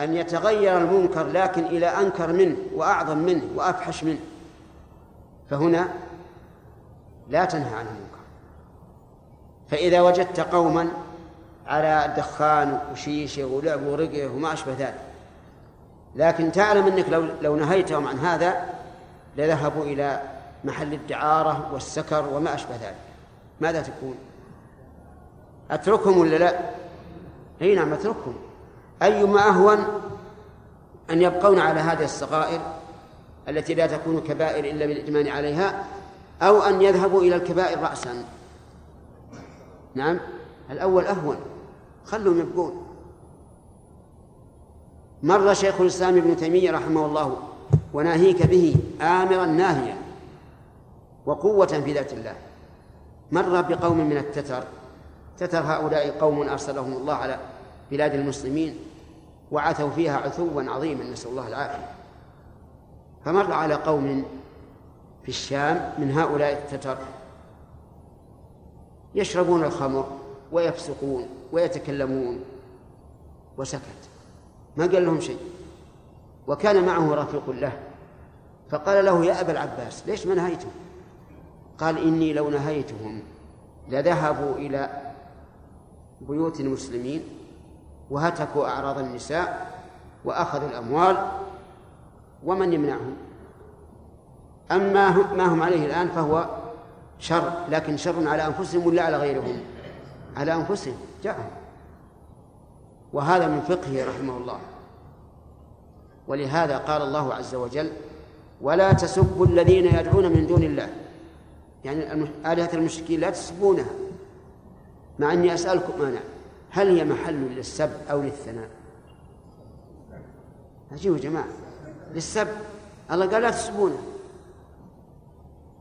أن يتغير المنكر لكن إلى أنكر منه وأعظم منه وأفحش منه. فهنا لا تنهى عن المنكر. فإذا وجدت قوما على دخان وشيشة ولعب ورقة وما أشبه ذلك لكن تعلم أنك لو, لو نهيتهم عن هذا لذهبوا إلى محل الدعارة والسكر وما أشبه ذلك. ماذا تكون أتركهم ولا لا؟ أي نعم أتركهم. أيما أهون أن يبقون على هذه الصغائر التي لا تكون كبائر إلا بالإجمال عليها أو أن يذهبوا إلى الكبائر رأسا. نعم الأول أهون خلهم يبقون. مر شيخ الإسلام ابن تيمية رحمه الله وناهيك به آمرا ناهيا وقوة في ذات الله. مر بقوم من التتر تتر هؤلاء قوم أرسلهم الله على بلاد المسلمين. وعثوا فيها عثوا عظيما نسأل الله العافية. فمر على قوم في الشام من هؤلاء التتر يشربون الخمر ويفسقون ويتكلمون وسكت. ما قال لهم شيء. وكان معه رفيق له فقال له يا أبا العباس ليش ما نهيتهم؟ قال إني لو نهيتهم لذهبوا إلى بيوت المسلمين وهتكوا أعراض النساء وأخذوا الأموال ومن يمنعهم؟ أما ما هم عليه الآن فهو شر لكن شر على أنفسهم ولا على غيرهم؟ على أنفسهم جاءهم. وهذا من فقهه رحمه الله. ولهذا قال الله عز وجل ولا تسبوا الذين يدعون من دون الله. يعني آلهة المشركين لا تسبونها مع أني أسألكم أنا. هل هي محل للسب أو للثناء؟ عجيب يا جماعة. للسب. الله قال لا تسبونه.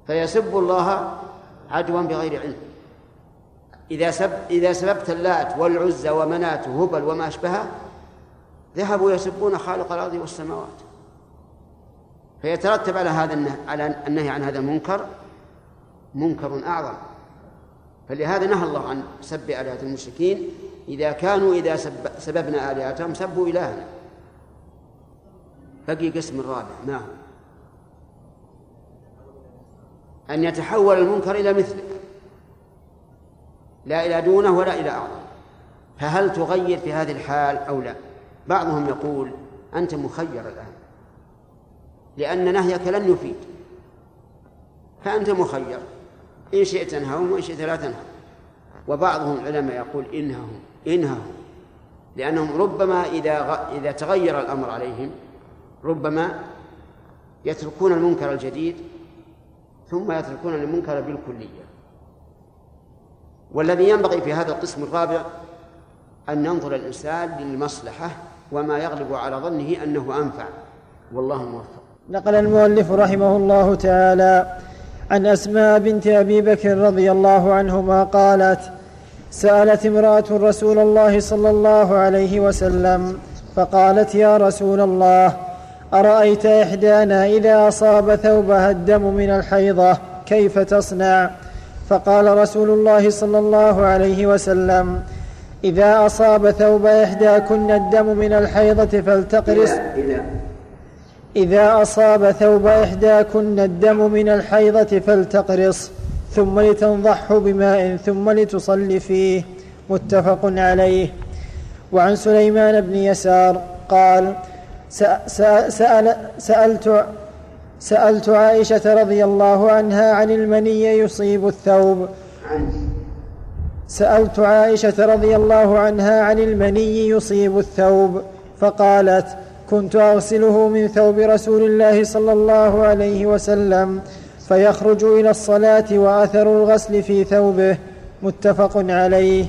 فيسب الله عدوا بغير علم. إذا سب إذا سببت اللات والعزى ومنات وهبل وما أشبهه ذهبوا يسبون خالق الأرض والسماوات. فيترتب على هذا على النهي عن هذا المنكر منكر أعظم. فلهذا نهى الله عن سب آلهة المشركين إذا كانوا إذا سب سببنا آلهتهم سبوا إلهنا. بقي قسم الرابع. ما هو أن يتحول المنكر إلى مثله. لا إلى دونه ولا إلى أعظم. فهل تغير في هذه الحال أو لا؟ بعضهم يقول أنت مخير الآن. لأن نهيك لن يفيد. فأنت مخير. إن شئت تنههم وإن شئت لا تنهوا وبعضهم العلماء يقول إنههم. انههم لأنهم ربما إذا إذا تغير الأمر عليهم ربما يتركون المنكر الجديد ثم يتركون المنكر بالكلية. والذي ينبغي في هذا القسم الرابع أن ينظر الإنسان للمصلحة وما يغلب على ظنه أنه أنفع. والله موفق. نقل المؤلف رحمه الله تعالى عن أسماء بنت أبي بكر رضي الله عنهما قالت سألت امرأة رسول الله صلى الله عليه وسلم فقالت يا رسول الله أرأيت إحدانا إذا أصاب ثوبها الدم من الحيضة كيف تصنع؟ فقال رسول الله صلى الله عليه وسلم إذا أصاب ثوب إحداكن الدم من الحيضة فلتقرص. إذا أصاب ثوب إحداكن الدم من الحيضة فلتقرص. ثم لتنضحه بماء ثم لتصلي فيه متفق عليه. وعن سليمان بن يسار قال سأل سألت سألت عائشة رضي الله عنها عن المني يصيب الثوب. سألت عائشة رضي الله عنها عن المني يصيب الثوب فقالت كنت أغسله من ثوب رسول الله صلى الله عليه وسلم. فيخرج إلى الصلاة وأثر الغسل في ثوبه متفق عليه.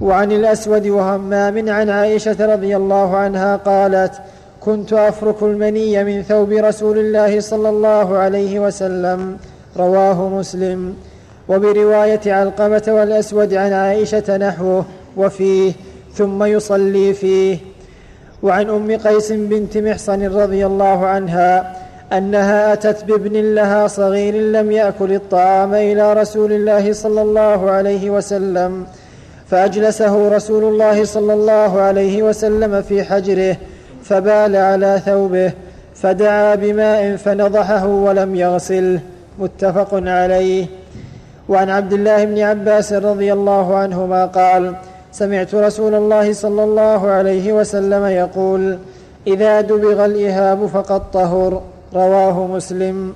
وعن الأسود وهمام عن عائشة رضي الله عنها قالت كنت أفرك المني من ثوب رسول الله صلى الله عليه وسلم رواه مسلم. وبرواية علقمة والأسود عن عائشة نحوه وفيه ثم يصلي فيه. وعن أم قيس بنت محصن رضي الله عنها أنها آتت بابن لها صغير لم يأكل الطعام إلى رسول الله صلى الله عليه وسلم فأجلسه رسول الله صلى الله عليه وسلم في حجره فبال على ثوبه فدعا بماء فنضحه ولم يغسله متفق عليه. وعن عبد الله بن عباس رضي الله عنهما قال سمعت رسول الله صلى الله عليه وسلم يقول إذا دبغ الإهاب فقد طهر. رواه مسلم.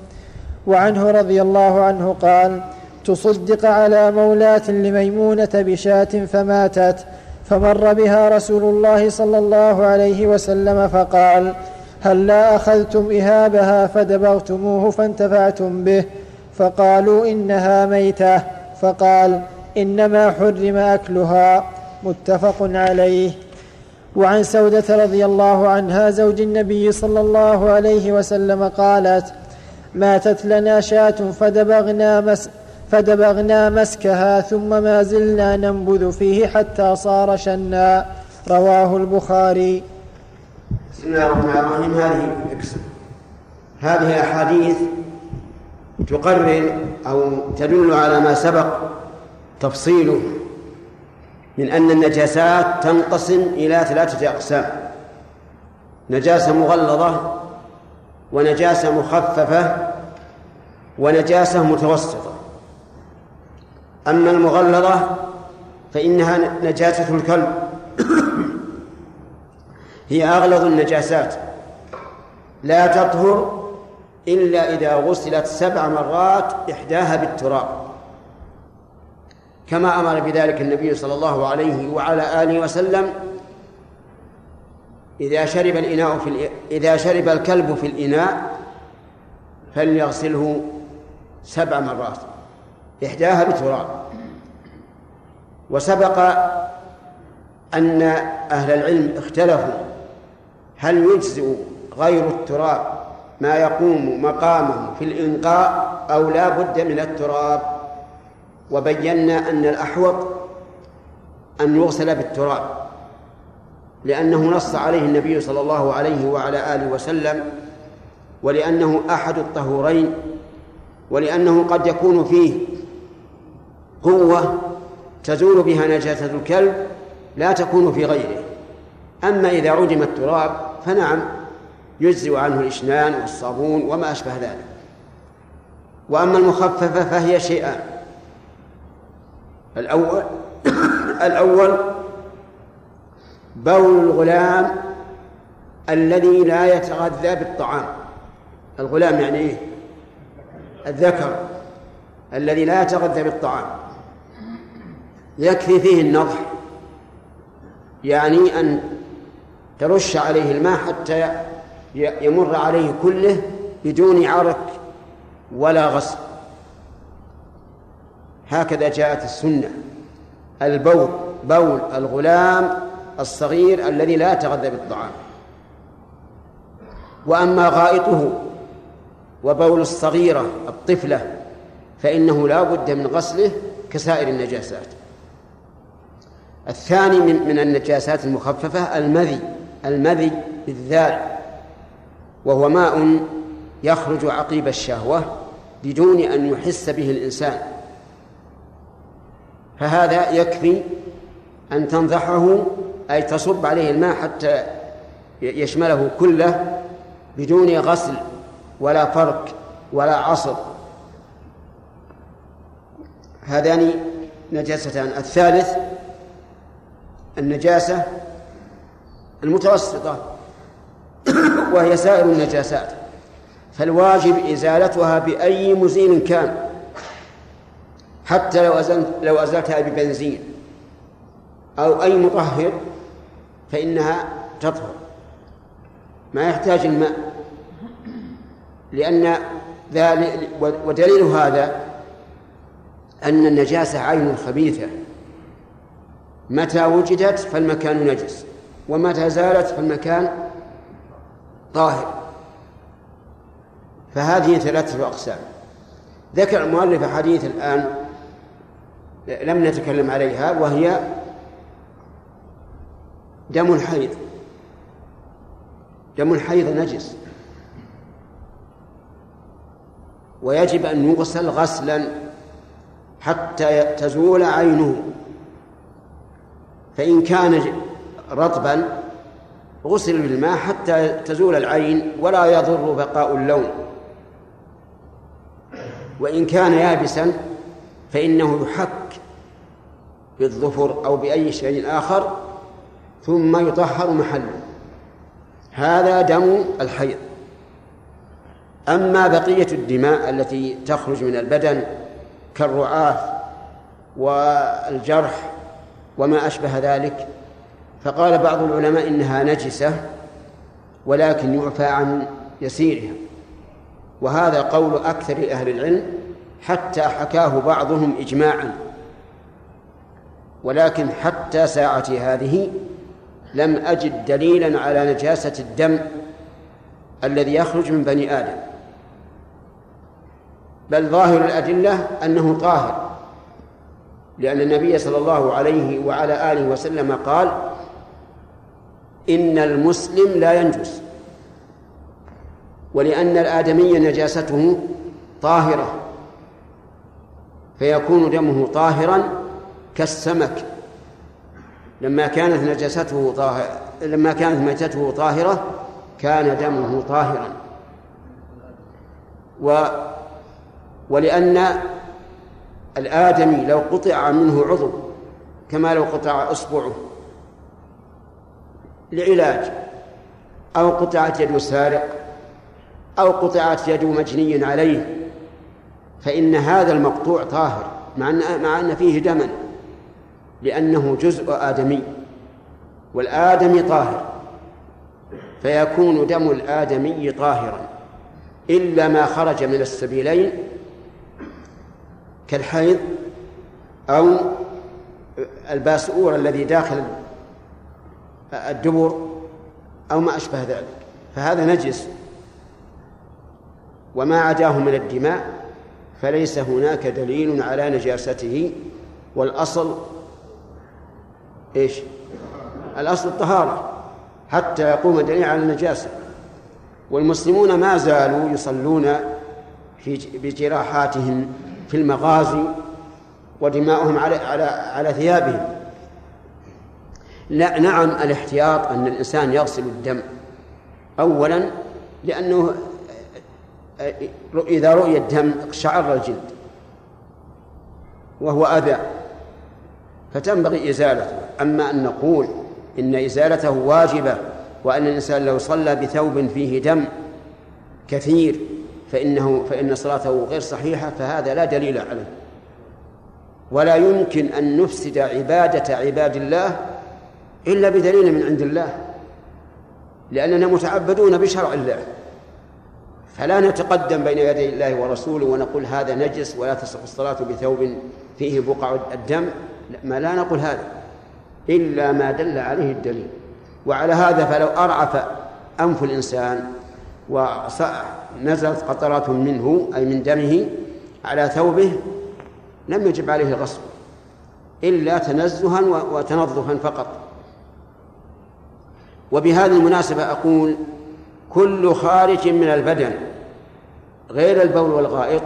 وعنه رضي الله عنه قال تصدق على مولاة لميمونة بشاة فماتت فمر بها رسول الله صلى الله عليه وسلم فقال هل لا أخذتم إهابها فدبغتموه فانتفعتم به؟ فقالوا إنها ميتة فقال إنما حرم أكلها متفق عليه. وعن سودة رضي الله عنها زوج النبي صلى الله عليه وسلم قالت ماتت لنا شاة فدبغنا مس فدبغنا مسكها ثم ما زلنا ننبذ فيه حتى صار شنا. رواه البخاري. بسم الله الرحمن الرحيم. هذه هذه أحاديث تقرر أو تدل على ما سبق تفصيله من أن النجاسات تنقسم إلى ثلاثة أقسام. نجاسة مغلظة ونجاسة مخففة ونجاسة متوسطة. أما المغلظة فإنها نجاسة الكلب. هي أغلظ النجاسات. لا تطهر إلا إذا غسلت سبع مرات إحداها بالتراب. كما أمر بذلك النبي صلى الله عليه وعلى آله وسلم. إذا شرب الإناء في إذا شرب الكلب في الإناء فليغسله سبع مرات إحداها بتراب. وسبق أن أهل العلم اختلفوا هل يجزئ غير التراب ما يقوم مقامه في الإنقاء أو لا بد من التراب. وبينا أن الأحوط أن يغسل بالتراب لأنه نص عليه النبي صلى الله عليه وعلى آله وسلم ولأنه أحد الطهورين ولأنه قد يكون فيه قوة تزول بها نجاسة الكلب لا تكون في غيره. أما إذا عدم التراب فنعم يجزئ عنه الإشنان والصابون وما أشبه ذلك. وأما المخففة فهي شيئان. الأول. الأول بول الغلام الذي لا يتغذى بالطعام. الغلام يعني إيه؟ الذكر الذي لا يتغذى بالطعام. يكفي فيه النضح يعني أن ترش عليه الماء حتى يمر عليه كله بدون عرق ولا غسل. هكذا جاءت السنة. البول بول الغلام الصغير الذي لا يتغذى بالطعام. وأما غائطه وبول الصغيرة الطفلة فإنه لا بد من غسله كسائر النجاسات. الثاني من, من النجاسات المخففة المذي المذي بالذال وهو ماء يخرج عقيب الشهوة بدون أن يحس به الإنسان. فهذا يكفي أن تنضحه أي تصب عليه الماء حتى يشمله كله بدون غسل ولا فرك ولا عصر هذان نجاستان. الثالث النجاسة المتوسطة وهي سائر النجاسات. فالواجب إزالتها بأي مزيل كان. حتى لو أزلت لو أزلتها ببنزين أو أي مطهر فإنها تطهر. ما يحتاج الماء. لأن ذلك ودليل هذا أن النجاسة عين خبيثة. متى وجدت فالمكان نجس ومتى زالت فالمكان طاهر. فهذه ثلاثة أقسام. ذكر المؤلف حديث الآن لم نتكلم عليها وهي دم الحيض دم الحيض نجس. ويجب أن يغسل غسلا حتى تزول عينه. فإن كان رطبا غسل بالماء حتى تزول العين ولا يضر بقاء اللون. وإن كان يابسا فإنه يحك بالظفر أو بأي شيء آخر ثم يطهر محله. هذا دم الحيض. أما بقية الدماء التي تخرج من البدن كالرعاف والجرح وما أشبه ذلك فقال بعض العلماء إنها نجسة ولكن يعفى عن يسيرها. وهذا قول أكثر أهل العلم حتى حكاه بعضهم إجماعا. ولكن حتى ساعتي هذه لم أجد دليلا على نجاسة الدم الذي يخرج من بني آدم. بل ظاهر الأدلة أنه طاهر لأن النبي صلى الله عليه وعلى آله وسلم قال إن المسلم لا ينجس ولأن الآدمي نجاسته طاهرة. فيكون دمه طاهرا كالسمك. لما كانت نجاسته طاهرة لما كانت ميتته طاهرة كان دمه طاهرا. و ولأن الآدمي لو قطع منه عضو كما لو قطع إصبعه لعلاج أو قطعت يد سارق أو قطعت يد مجني عليه فإن هذا المقطوع طاهر مع أن مع أن فيه دما لأنه جزء آدمي والآدمي طاهر فيكون دم الآدمي طاهرا إلا ما خرج من السبيلين كالحيض أو الباسؤور الذي داخل الدبر أو ما أشبه ذلك. فهذا نجس وما عداه من الدماء فليس هناك دليل على نجاسته. والأصل إيش؟ الأصل الطهارة حتى يقوم الدليل على النجاسة. والمسلمون ما زالوا يصلون في بجراحاتهم في المغازي ودماؤهم على على على ثيابهم. لا نعم الاحتياط أن الإنسان يغسل الدم أولا لأنه إذا رؤي الدم اقشعر الجلد وهو أذى فتنبغي إزالته. أما أن نقول إن إزالته واجبة وأن الإنسان لو صلى بثوب فيه دم كثير فإنه فإن صلاته غير صحيحة فهذا لا دليل عليه. ولا يمكن أن نفسد عبادة عباد الله إلا بدليل من عند الله لأننا متعبدون بشرع الله. فلا نتقدم بين يدي الله ورسوله ونقول هذا نجس ولا تصح الصلاة بثوب فيه بقع الدم. ما لا نقول هذا إلا ما دل عليه الدليل. وعلى هذا فلو أرعف أنف الإنسان ونزلت قطرات منه أي من دمه على ثوبه لم يجب عليه الغسل إلا تنزها وتنظفا فقط. وبهذه المناسبة أقول كل خارج من البدن غير البول والغائط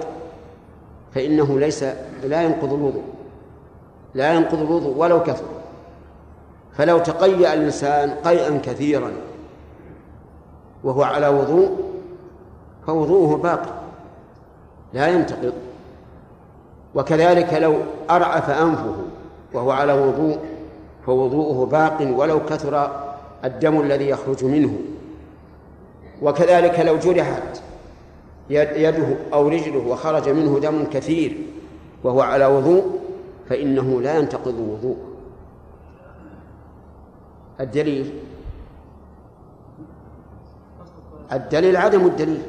فإنه ليس لا ينقض الوضوء لا ينقض الوضوء ولو كثر. فلو تقيأ الإنسان قيئا كثيرا وهو على وضوء فوضوءه باقي لا ينتقض. وكذلك لو أرعف أنفه وهو على وضوء فوضوءه باق ولو كثر الدم الذي يخرج منه. وكذلك لو جرحت يده أو رجله وخرج منه دم كثير وهو على وضوء فإنه لا ينتقض الوضوء الدليل؟ الدليل عدم الدليل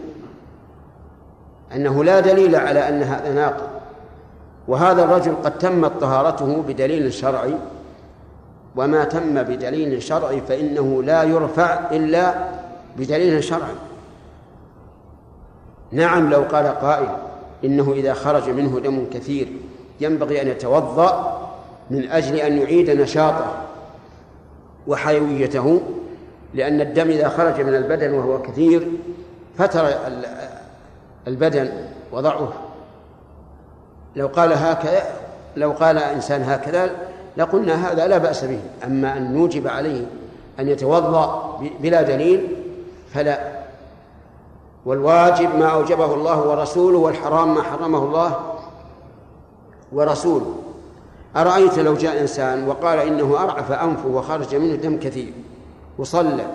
أنه لا دليل على أن هذا ناقض. وهذا الرجل قد تمت طهارته بدليل شرعي وما تم بدليل شرعي فإنه لا يرفع إلا بدليل شرعي. نعم لو قال قائل إنه إذا خرج منه دم كثير ينبغي أن يتوضأ من أجل أن يعيد نشاطه وحيويته لأن الدم إذا خرج من البدن وهو كثير فتر البدن وضعه. لو قال هكذا لو قال إنسان هكذا لقلنا هذا لا بأس به. أما أن نوجب عليه أن يتوضأ بلا دليل فلا. والواجب ما أوجبه الله ورسوله والحرام ما حرمه الله ورسوله. أرأيت لو جاء إنسان وقال إنه أرعف أنفه وخرج منه دم كثير وصلى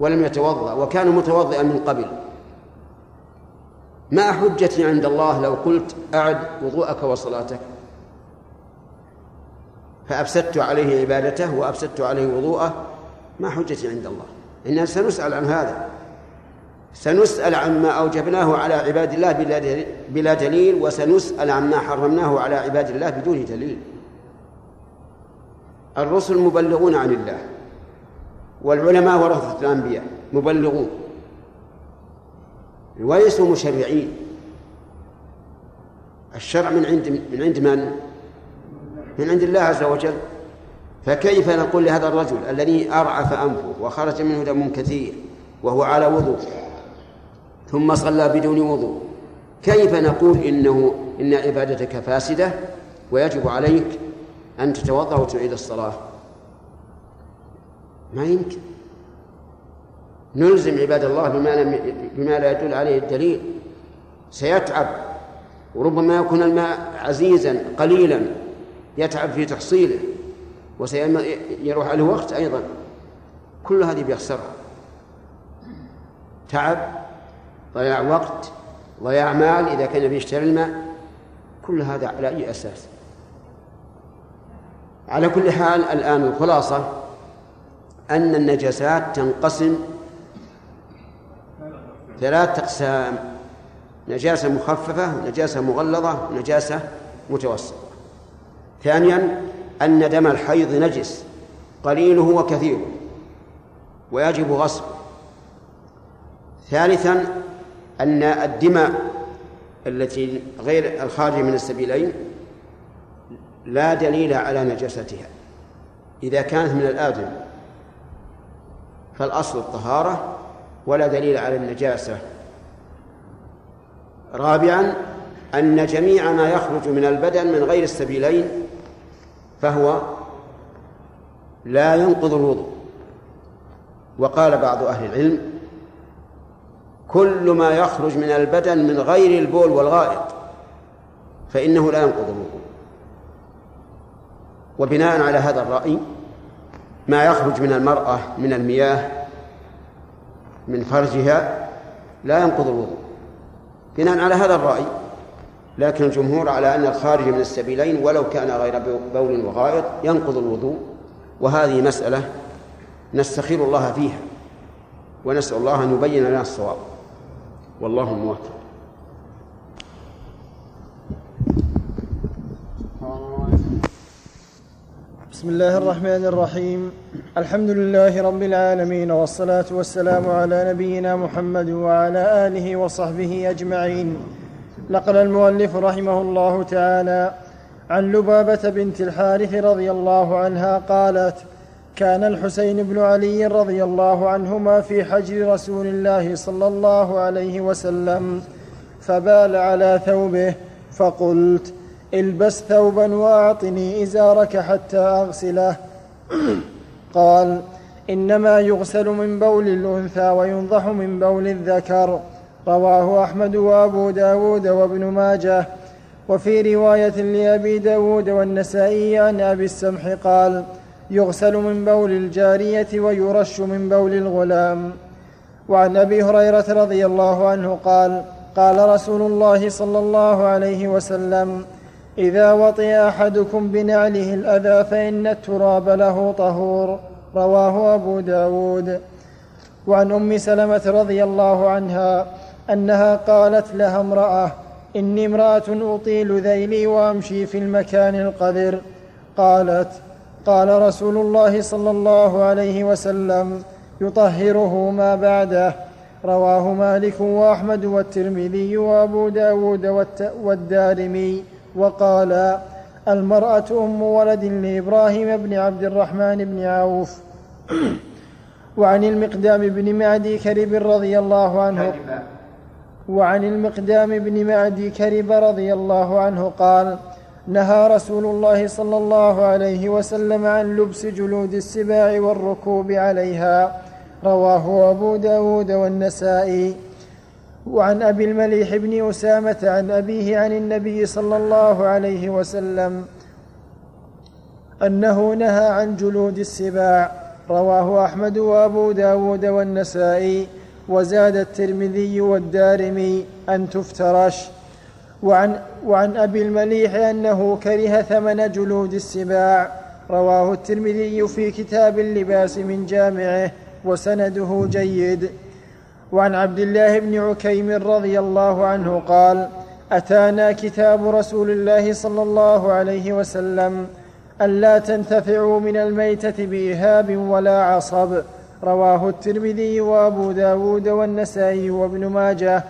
ولم يتوضأ وكان متوضئا من قبل. ما حجتي عند الله لو قلت أعد وضوءك وصلاتك؟ فأفسدت عليه عبادته وأفسدت عليه وضوءه. ما حجتي عند الله؟ إننا سنسأل عن هذا. سنسأل عما أوجبناه على عباد الله بلا دليل وسنسأل عما حرمناه على عباد الله بدون دليل. الرسل مبلغون عن الله والعلماء ورثة الأنبياء مبلغون. وليسوا مشرعين. الشرع من عند من عند من؟ من عند الله عز وجل. فكيف نقول لهذا الرجل الذي أرعف أنفه وخرج منه دم كثير وهو على وضوء ثم صلى بدون وضوء؟ كيف نقول إنه إن عبادتك فاسدة ويجب عليك أن تتوضأ وتعيد الصلاة؟ ما يمكن. نلزم عباد الله بما لم بما لا يدل عليه الدليل. سيتعب. وربما يكون الماء عزيزا قليلا. يتعب في تحصيله. وسيروح عليه وقت أيضا. كل هذه بيخسرها. تعب ضياع وقت ضياع مال إذا كان بيشتري الماء. كل هذا على أي أساس؟ على كل حال الآن الخلاصة أن النجاسات تنقسم ثلاث أقسام. نجاسة مخففة ونجاسة مغلظة ونجاسة متوسطة. ثانيا أن دم الحيض نجس قليله وكثيره ويجب غسله ثالثا أن الدماء التي غير الخارجة من السبيلين لا دليل على نجاستها. إذا كانت من الآدم فالأصل الطهارة ولا دليل على النجاسة. رابعا أن جميع ما يخرج من البدن من غير السبيلين فهو لا ينقض الوضوء. وقال بعض أهل العلم كل ما يخرج من البدن من غير البول والغائط فإنه لا ينقض الوضوء. وبناء على هذا الرأي ما يخرج من المرأة من المياه من فرجها لا ينقض الوضوء. بناء على هذا الرأي لكن الجمهور على أن الخارج من السبيلين ولو كان غير بول وغائط ينقض الوضوء وهذه مسألة نستخير الله فيها ونسأل الله أن يبين لنا الصواب. والله الموفق بسم الله الرحمن الرحيم. الحمد لله رب العالمين والصلاة والسلام على نبينا محمد وعلى آله وصحبه أجمعين. نقل المؤلف رحمه الله تعالى عن لبابة بنت الحارث رضي الله عنها قالت كان الحسين بن علي رضي الله عنهما في حجر رسول الله صلى الله عليه وسلم فبال على ثوبه فقلت البس ثوبا وأعطني إزارك حتى أغسله. قال إنما يغسل من بول الأنثى وينضح من بول الذكر. رواه أحمد وأبو داود وابن ماجه. وفي رواية لأبي داود والنسائي عن أبي السمح قال يغسل من بول الجارية ويرش من بول الغلام. وعن أبي هريرة رضي الله عنه قال قال رسول الله صلى الله عليه وسلم إذا وطئ أحدكم بنعله الأذى فإن التراب له طهور. رواه أبو داود. وعن أم سلمة رضي الله عنها أنها قالت لها امرأة إني امرأة أطيل ذيلي وأمشي في المكان القذر. قالت قال رسول الله صلى الله عليه وسلم يطهره ما بعده. رواه مالك وأحمد والترمذي وأبو داود والدارمي. وقال المرأة أم ولد لإبراهيم بن عبد الرحمن بن عوف. وعن المقدام بن معدي كرب رضي الله عنه. وعن المقدام بن معدي كرب رضي الله عنه قال نهى رسول الله صلى الله عليه وسلم عن لبس جلود السباع والركوب عليها. رواه أبو داود والنسائي. وعن أبي المليح بن أسامة عن أبيه عن النبي صلى الله عليه وسلم أنه نهى عن جلود السباع. رواه أحمد وأبو داود والنسائي. وزاد الترمذي والدارمي أن تفترش. وعن, وعن أبي المليح أنه كره ثمن جلود السباع. رواه الترمذي في كتاب اللباس من جامعه وسنده جيد. وعن عبد الله بن عكيم رضي الله عنه قال أتانا كتاب رسول الله صلى الله عليه وسلم الا تنتفعوا من الميتة بإهاب ولا عصب. رواه الترمذي وأبو داود والنسائي وابن ماجه.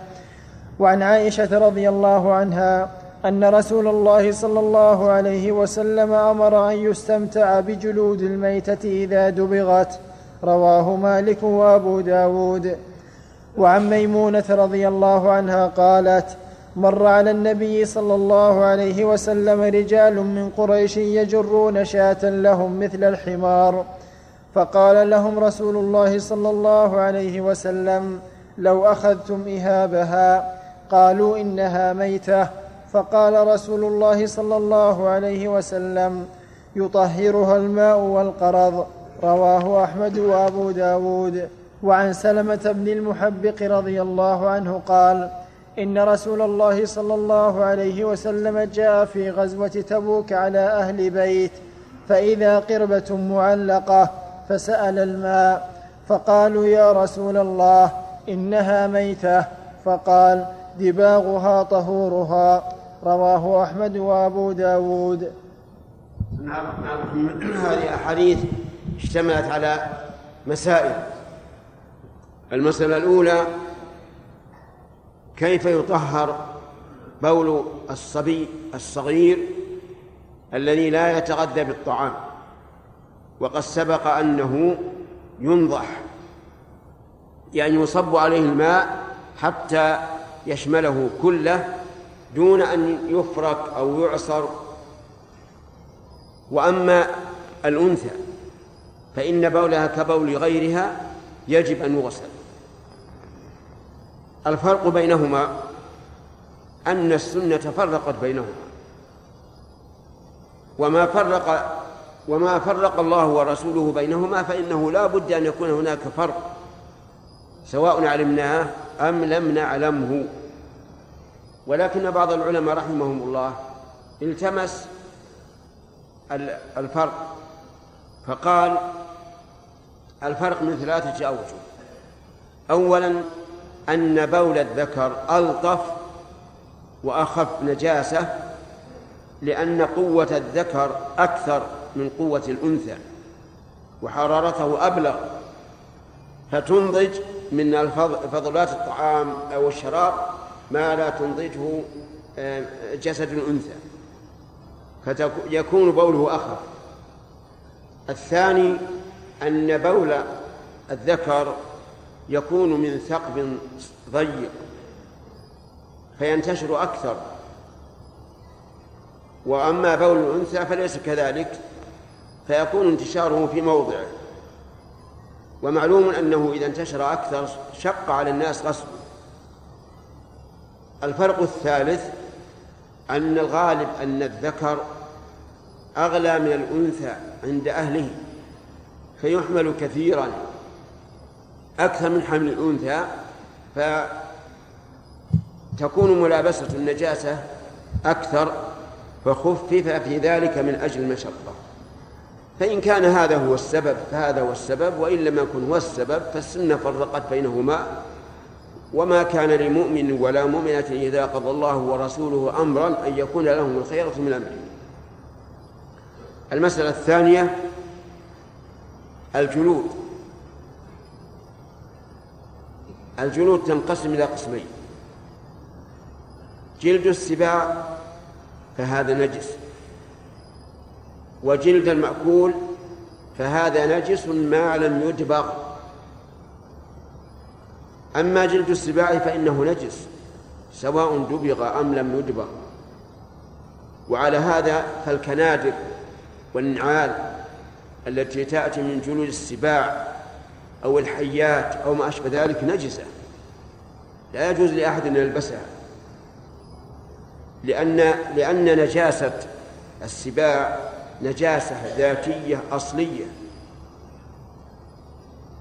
وعن عائشة رضي الله عنها أن رسول الله صلى الله عليه وسلم أمر أن يستمتع بجلود الميتة إذا دبغت. رواه مالك وأبو داود. وعن ميمونة رضي الله عنها قالت مر على النبي صلى الله عليه وسلم رجال من قريش يجرون شاة لهم مثل الحمار. فقال لهم رسول الله صلى الله عليه وسلم لو أخذتم إهابها قالوا إنها ميتة. فقال رسول الله صلى الله عليه وسلم يطهرها الماء والقرض. رواه أحمد وأبو داود. وعن سلمة بن المحبق رضي الله عنه قال إن رسول الله صلى الله عليه وسلم جاء في غزوة تبوك على أهل بيت فإذا قربة معلقة فسأل الماء فقالوا يا رسول الله إنها ميتة. فقال دباغها طهورها. رواه أحمد وأبو داود. هذه أحاديث اشتملت على مسائل. المسألة الأولى كيف يطهر بول الصبي الصغير الذي لا يتغذى بالطعام؟ وقد سبق أنه ينضح يعني يصب عليه الماء حتى يشمله كله دون أن يفرك أو يعصر. وأما الأنثى فإن بولها كبول غيرها يجب أن يغسل. الفرق بينهما أن السنة فرقت بينهما وما فرق وما فرق الله ورسوله بينهما فإنه لا بد أن يكون هناك فرق سواء علمناه أم لم نعلمه. ولكن بعض العلماء رحمهم الله التمس الفرق فقال الفرق من ثلاثة أوجه أولا أن بول الذكر ألطف وأخف نجاسة لأن قوة الذكر أكثر. من قوة الأنثى وحرارته أبلغ فتنضج من فضلات الطعام أو الشراب ما لا تنضجه آه، جسد الأنثى. فيكون بوله أخف الثاني أن بول الذكر يكون من ثقب ضيق فينتشر أكثر. وأما بول الأنثى فليس كذلك. فيكون انتشاره في موضعه. ومعلوم أنه إذا انتشر أكثر شق على الناس غسله الفرق الثالث أن الغالب أن الذكر أغلى من الأنثى عند أهله فيحمل كثيرا. أكثر من حمل الأنثى فتكون ملابسة النجاسة أكثر فخفف في ذلك من أجل المشقة. فإن كان هذا هو السبب فهذا هو السبب وإن لم يكن هو السبب فالسنة فرقت بينهما. وما كان لمؤمن ولا مؤمنة إذا قضى الله ورسوله أمرا أن يكون لهم الخيرة من أمرهم المسألة الثانية الجلود. الجلود تنقسم إلى قسمين. جلد السباع فهذا نجس. وجلد المأكول فهذا نجس ما لم يدبغ. أما جلد السباع فإنه نجس سواء دبغ أم لم يدبغ. وعلى هذا فالكنادر والنعال التي تأتي من جلود السباع أو الحيات أو ما أشبه ذلك نجسة. لا يجوز لأحد أن يلبسها لأن لأن نجاسة السباع نجاسة ذاتية أصلية.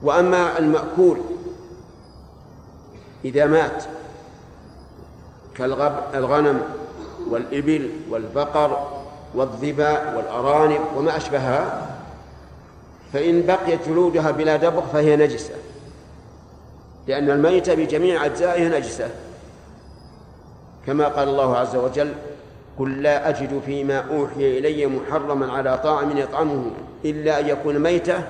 وأما المأكول إذا مات كالغنم والإبل والبقر والظباء والأرانب وما أشبهها فإن بقيت جلودها بلا دبغ فهي نجسة. لأن الميت بجميع أجزائها نجسة. كما قال الله عز وجل قل لا أجد فيما أوحي إلي محرما على طاعم يطعمه إلا أن يكون ميتة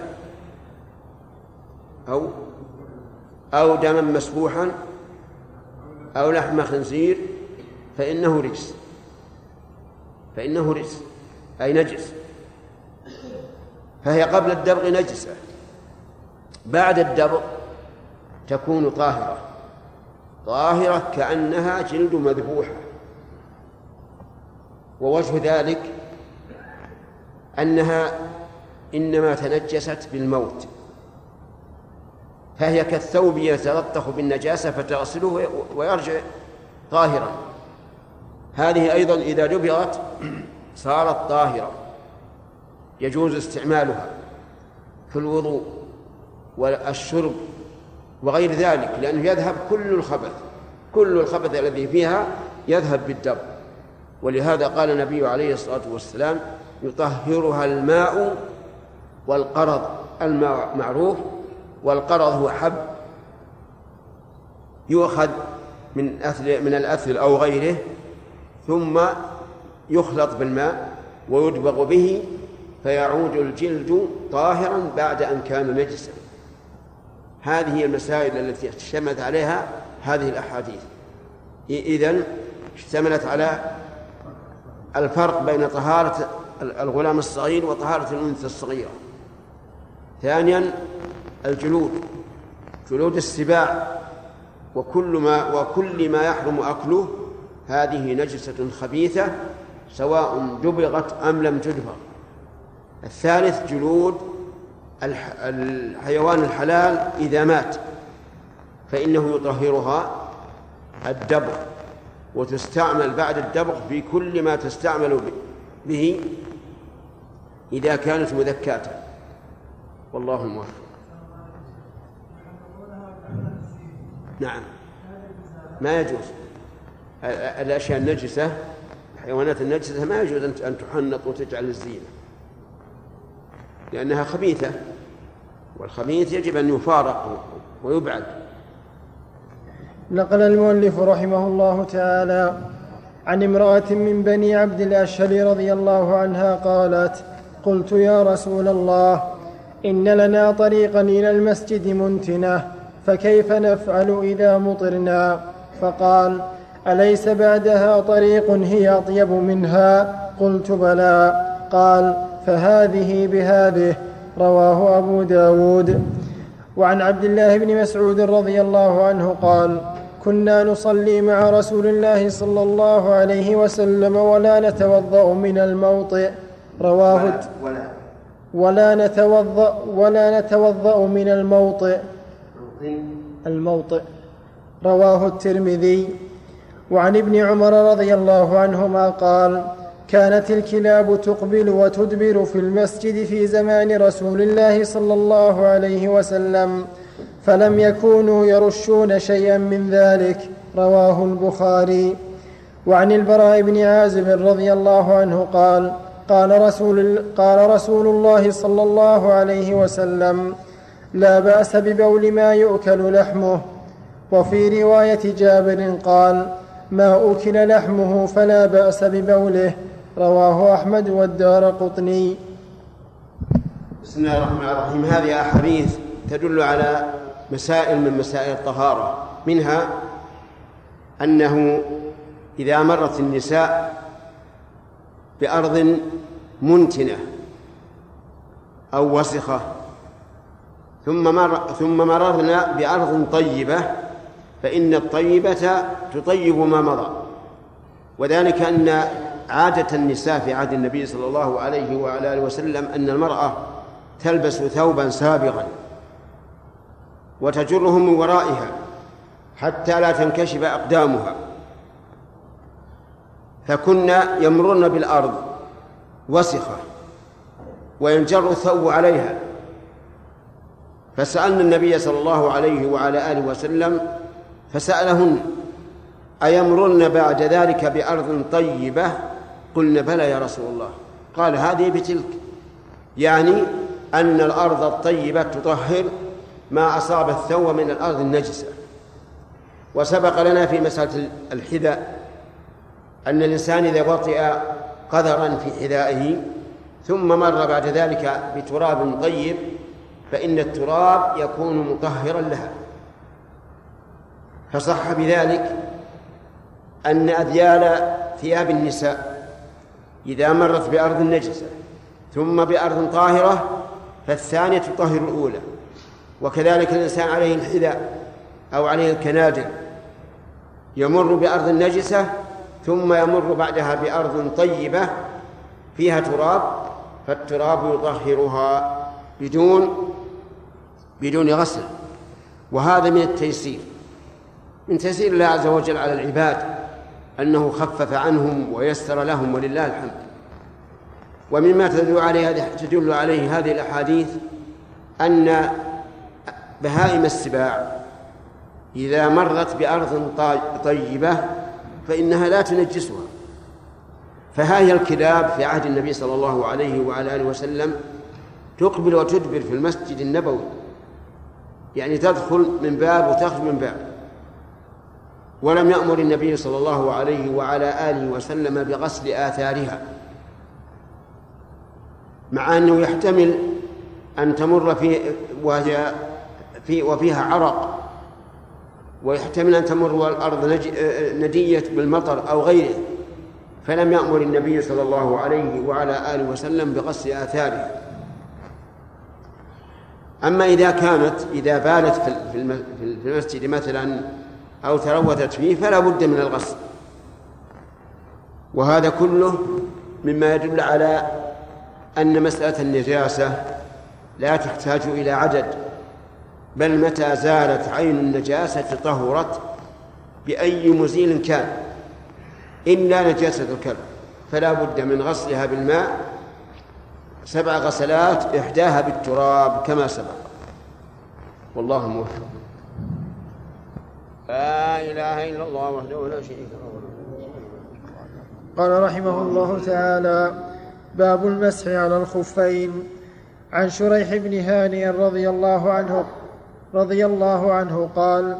أو أو دما مسفوحا أو لحم خنزير فإنه رجس. فإنه رجس. أي نجس. فهي قبل الدبغ نجسة. بعد الدبغ تكون طاهرة. طاهرة كأنها جلد مذبوحة. ووجه ذلك أنها إنما تنجست بالموت فهي كالثوب يتلطخ بالنجاسة فتغسله ويرجع طاهرا. هذه أيضا إذا دبغت صارت طاهرة يجوز استعمالها في الوضوء والشرب وغير ذلك لأنه يذهب كل الخبث كل الخبث الذي فيها يذهب بالدم. ولهذا قال النبي عليه الصلاة والسلام يطهرها الماء والقرض الماء معروف والقرض هو حب يؤخذ من أثل من الأثل أو غيره ثم يخلط بالماء ويدبغ به فيعود الجلد طاهرا بعد أن كان نجسا. هذه هي المسائل التي اشتملت عليها هذه الأحاديث. إذن اشتملت على الفرق بين طهارة الغلام الصغير وطهارة الأنثى الصغيرة. ثانيا الجلود. جلود السباع. وكل ما وكل ما يحرم أكله هذه نجسة خبيثة سواء دبغت أم لم تدبغ الثالث جلود الحيوان الحلال إذا مات فإنه يطهرها الدبغ. وتستعمل بعد الدبغ في كل ما تستعمل به. إذا كانت مذكاة. والله الموفق نعم. ما يجوز. الأشياء النجسة الحيوانات النجسة ما يجوز أن تحنط وتجعل الزينة. لأنها خبيثة والخبيث يجب أن يفارق ويبعد. نقل المؤلف رحمه الله تعالى عن امرأة من بني عبد الأشهل رضي الله عنها قالت قلت يا رسول الله إن لنا طريقا إلى المسجد منتنة فكيف نفعل إذا مطرنا؟ فقال أليس بعدها طريق هي أطيب منها؟ قلت بلى. قال فهذه بهذه. رواه أبو داود. وعن عبد الله بن مسعود رضي الله عنه قال كنا نصلي مع رسول الله صلى الله عليه وسلم ولا نتوضأ من الموطئ رواه ولا, ولا. نتوضأ ولا نتوضأ من الموطئ. الموطئ. رواه الترمذي. وعن ابن عمر رضي الله عنهما قال كانت الكلاب تقبل وتدبر في المسجد في زمان رسول الله صلى الله عليه وسلم فلم يكونوا يرشون شيئا من ذلك رواه البخاري. وعن البراء بن عازب رضي الله عنه قال قال رسول, قال رسول الله صلى الله عليه وسلم لا بأس ببول ما يؤكل لحمه. وفي رواية جابر قال ما أكل لحمه فلا بأس ببوله. رواه أحمد والدار قطني. بسم الله الرحمن الرحيم. هذه أحاديث تدل على مسائل من مسائل الطهارة. منها أنه إذا مرت النساء بأرض منتنة أو وسخة ثم مر ثم مررنا بأرض طيبة فإن الطيبة تطيب ما مضى. وذلك أن عادة النساء في عهد النبي صلى الله عليه وعلى آله وسلم أن المرأة تلبس ثوبا سابغا وتجره من ورائها حتى لا تنكشف أقدامها. فكنا يمرن بالأرض وسخة وينجر الثوب عليها. فسألنا النبي صلى الله عليه وعلى آله وسلم فسألهن أيمرن بعد ذلك بأرض طيبة قلنا بلى يا رسول الله. قال هذه بتلك. يعني أن الأرض الطيبة تطهر ما أصاب الثوب من الأرض النجسة. وسبق لنا في مسألة الحذاء أن الإنسان إذا وطئ قذرا في حذائه ثم مر بعد ذلك بتراب طيب فإن التراب يكون مطهرا لها. فصح بذلك أن أذيال ثياب النساء إذا مرت بأرض نجسة ثم بأرض طاهرة فالثانية تطهر الأولى. وكذلك الإنسان عليه الحذاء أو عليه الكنادر. يمر بأرض نجسة ثم يمر بعدها بأرض طيبة فيها تراب فالتراب يطهرها بدون بدون غسل. وهذا من التيسير. من تيسير الله عز وجل على العباد. أنه خفف عنهم ويسر لهم ولله الحمد. ومما تدل عليه تدل عليه هذه الأحاديث أن بهائم السباع إذا مرت بأرض طيبة فإنها لا تنجسها. فها هي الكلاب في عهد النبي صلى الله عليه وعلى آله وسلم تقبل وتدبر في المسجد النبوي. يعني تدخل من باب وتخرج من باب. ولم يأمر النبي صلى الله عليه وعلى آله وسلم بغسل آثارها مع أنه يحتمل أن تمر في وهي في وفيها عرق ويحتمل أن تمر والأرض ندية بالمطر أو غيره فلم يأمر النبي صلى الله عليه وعلى آله وسلم بغسل آثارها. أما إذا كانت إذا بالت في المسجد مثلا أو تروثت فيه فلا بد من الغسل. وهذا كله مما يدل على أن مسألة النجاسة لا تحتاج إلى عدد بل متى زالت عين النجاسة طهرت بأي مزيل كان. إلا نجاسة الكلب فلا بد من غسلها بالماء سبع غسلات إحداها بالتراب كما سبق. والله موفق. لا إله إلا الله وحده لا شريك له. قال رحمه الله تعالى باب المسح على الخفين. عن شريح بن هانئ رضي الله عنه رضي الله عنه قال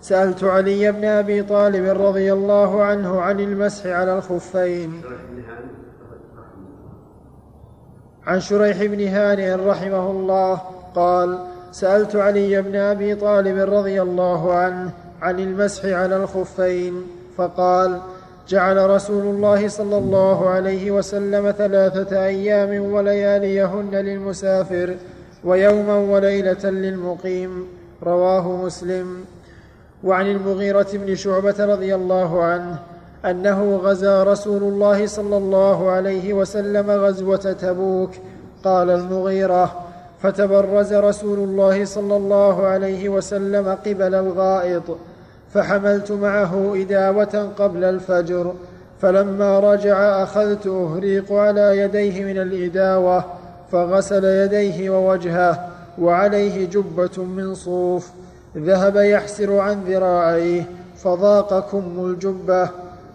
سألت علي بن أبي طالب رضي الله عنه عن المسح على الخفين. عن شريح بن هانئ رحمه الله قال سألت علي بن أبي طالب رضي الله عنه عن المسح على الخفين فقال جعل رسول الله صلى الله عليه وسلم ثلاثة أيام ولياليهن للمسافر ويوما وليلة للمقيم. رواه مسلم. وعن المغيرة بن شعبة رضي الله عنه أنه غزا رسول الله صلى الله عليه وسلم غزوة تبوك. قال المغيرة فتبرز رسول الله صلى الله عليه وسلم قبل الغائط فحملت معه إداوة قبل الفجر فلما رجع أخذت أهريق على يديه من الإداوة فغسل يديه ووجهه وعليه جبة من صوف ذهب يحسر عن ذراعيه فضاق كم الجبة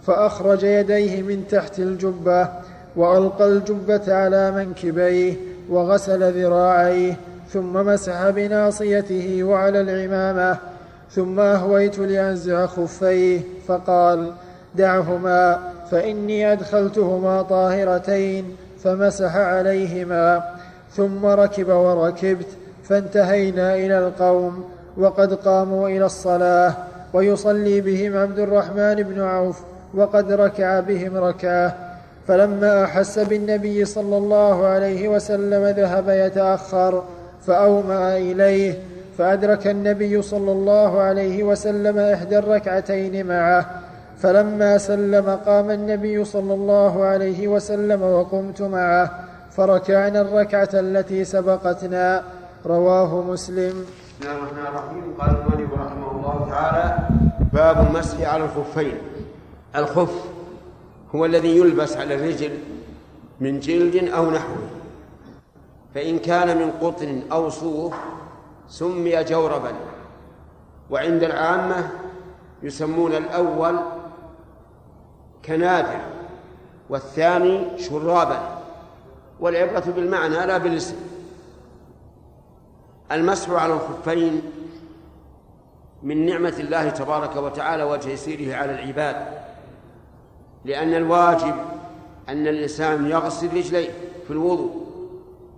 فأخرج يديه من تحت الجبة وألقى الجبة على منكبيه وغسل ذراعيه ثم مسح بناصيته وعلى العمامة ثم أهويت لأنزع خفيه فقال دعهما فإني أدخلتهما طاهرتين فمسح عليهما ثم ركب وركبت فانتهينا إلى القوم وقد قاموا إلى الصلاة ويصلي بهم عبد الرحمن بن عوف وقد ركع بهم ركعة فلما أحس بالنبي صلى الله عليه وسلم ذهب يتأخر فأومأ إليه فأدرك النبي صلى الله عليه وسلم إحدى الركعتين معه فلما سلم قام النبي صلى الله عليه وسلم وقمت معه فركعنا الركعة التي سبقتنا. رواه مسلم. بسم الله الرحمن الرحيم. قال رحمه الله تعالى باب المسح على الخفين. الخف هو الذي يلبس على الرجل من جلد أو نحوه فإن كان من قطن أو صوف سمي جوربا وعند العامة يسمون الأول كنادر والثاني شرابا والعبرة بالمعنى لا بالاسم. المسح على الخفين من نعمة الله تبارك وتعالى وتيسيره على العباد. لأن الواجب أن الإنسان يغسل رجليه في الوضوء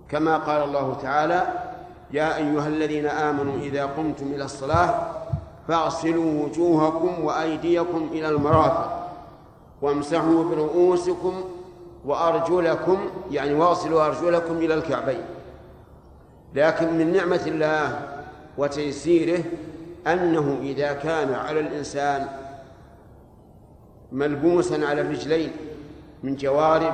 كما قال الله تعالى يا أيها الذين آمنوا إذا قمتم إلى الصلاة فاغسلوا وجوهكم وأيديكم إلى المرافق وامسحوا برؤوسكم وأرجلكم يعني واغسلوا أرجلكم إلى الكعبين. لكن من نعمة الله وتيسيره أنه إذا كان على الإنسان ملبوسا على الرجلين من جوارب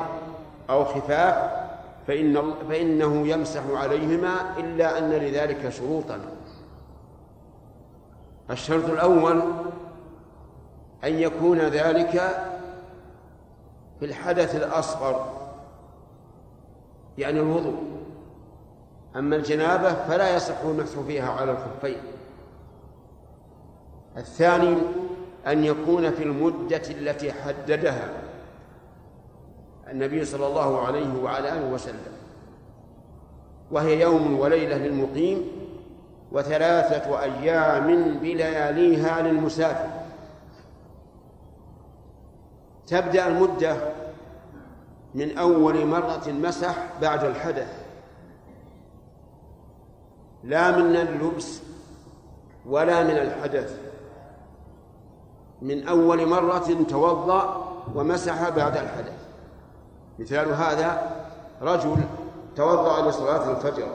أو خفاف فإن فإنه يمسح عليهما إلا أن لذلك شروطا. الشرط الأول أن يكون ذلك في الحدث الأصغر يعني الوضوء. أما الجنابة فلا يصح المسح فيها على الخفين. الثاني أن يكون في المدة التي حددها. النبي صلى الله عليه وعلى آله وسلم. وهي يوم وليلة للمقيم وثلاثة أيام بلياليها للمسافر. تبدأ المدة من أول مرة مسح بعد الحدث. لا من اللبس ولا من الحدث. من أول مرة توضأ ومسح بعد الحدث. مثال هذا رجل توضأ لصلاة الفجر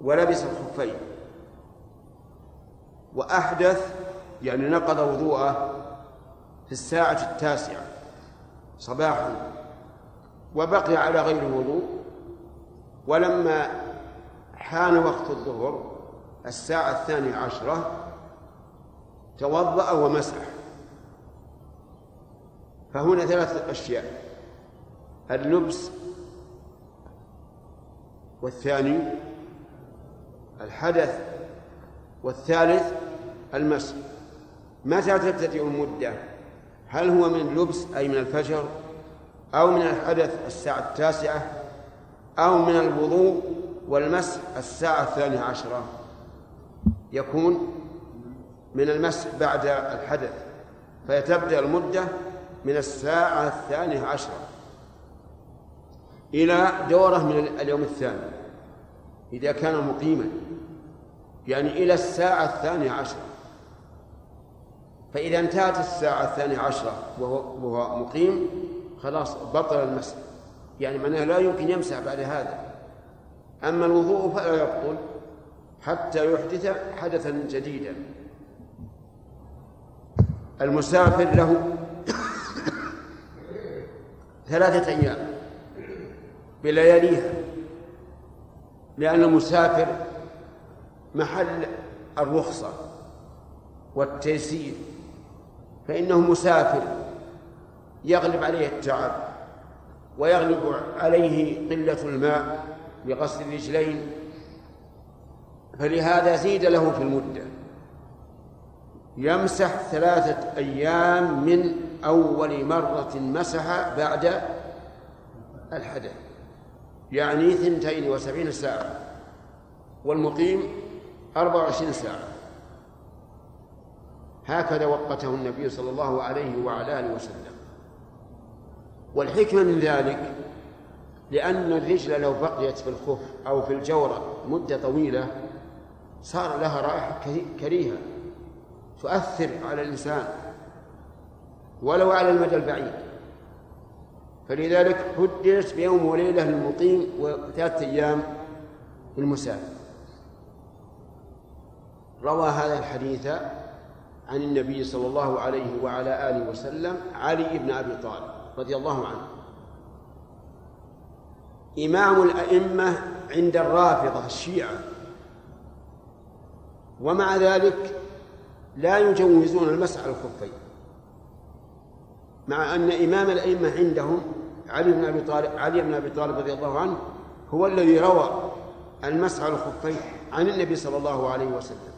ولبس الخفين وأحدث يعني نقض وضوءه في الساعة التاسعة صباحا وبقي على غير الوضوء ولما حان وقت الظهر الساعة الثانية عشرة توضأ ومسح. فهنا ثلاثة أشياء. اللبس. والثاني الحدث. والثالث المسح متى تبتدئ المدة؟ هل هو من لبس أي من الفجر؟ أو من الحدث الساعة التاسعة؟ أو من الوضوء والمسح الساعة الثانية عشرة؟ يكون من المسح بعد الحدث. فيتبدأ المدة من الساعة الثانية عشرة. إلى دورة من اليوم الثاني إذا كان مقيما يعني إلى الساعة الثانية عشرة. فإذا انتهت الساعة الثانية عشرة وهو, مقيم خلاص بطل المسح يعني معناه لا يمكن يمسح بعد هذا. أما الوضوء فلا يبطل حتى يحدث حدثا جديدا. المسافر له ثلاثة أيام. بلياليها لأن المسافر محل الرخصة والتيسير فإنه مسافر يغلب عليه التعب ويغلب عليه قلة الماء لغسل الرجلين فلهذا زيد له في المدة. يمسح ثلاثة أيام من أول مرة مسح بعد الحدث. يعني ثنتين وسبعين ساعة والمقيم أربع وعشرين ساعة. هكذا وقته النبي صلى الله عليه وعلى آله وسلم. والحكمة من ذلك لأن الرجل لو بقيت في الخف أو في الجورة مدة طويلة صار لها رائحة كريهة تؤثر على الإنسان ولو على المدى البعيد. فلذلك حددت بيوم وليلة للمقيم وثلاثة أيام للمسافر. روى هذا الحديث عن النبي صلى الله عليه وعلى آله وسلم علي بن أبي طالب رضي الله عنه. إمام الأئمة عند الرافضة الشيعة. ومع ذلك لا يجوزون المسح على الخفين. مع أن إمام الأئمة عندهم علي بن أبي طالب علي بن أبي طالب رضي الله عنه هو الذي روى المسح على الخفين عن النبي صلى الله عليه وسلم.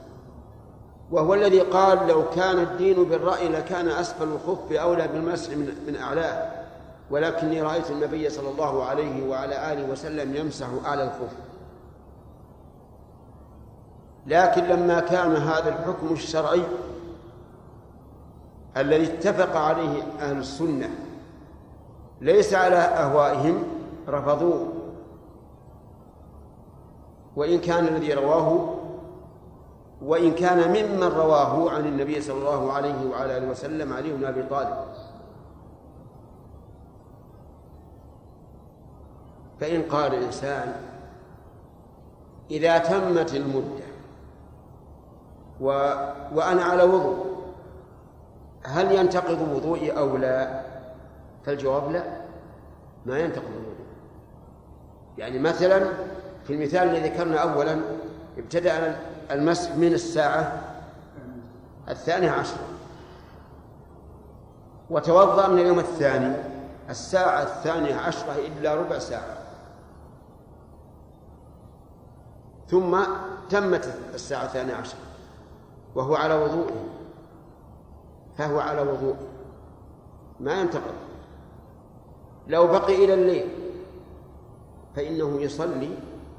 وهو الذي قال لو كان الدين بالرأي لكان أسفل الخف أولى بالمسح من, من أعلاه ولكني رأيت النبي صلى الله عليه وعلى آله وسلم يمسح أعلى الخف. لكن لما كان هذا الحكم الشرعي الذي اتفق عليه أهل السنة ليس على أهوائهم رفضوه. وإن كان الذي رواه وإن كان ممن رواه عن النبي صلى الله عليه وعلى آله وسلم علي بن أبي طالب. فإن قال الإنسان إذا تمت المدة و... وأنا على وضوء هل ينتقض وضوئي أو لا؟ فالجواب لا. ما ينتقض الوضوء يعني مثلا في المثال الذي ذكرنا أولا ابتدأ المسح من الساعة الثانية عشرة وتوضأ من اليوم الثاني الساعة الثانية عشرة إلا ربع ساعة. ثم تمت الساعة الثانية عشرة وهو على وضوءه فهو على وضوء. ما ينتقض لو بقي إلى الليل فإنه يصلي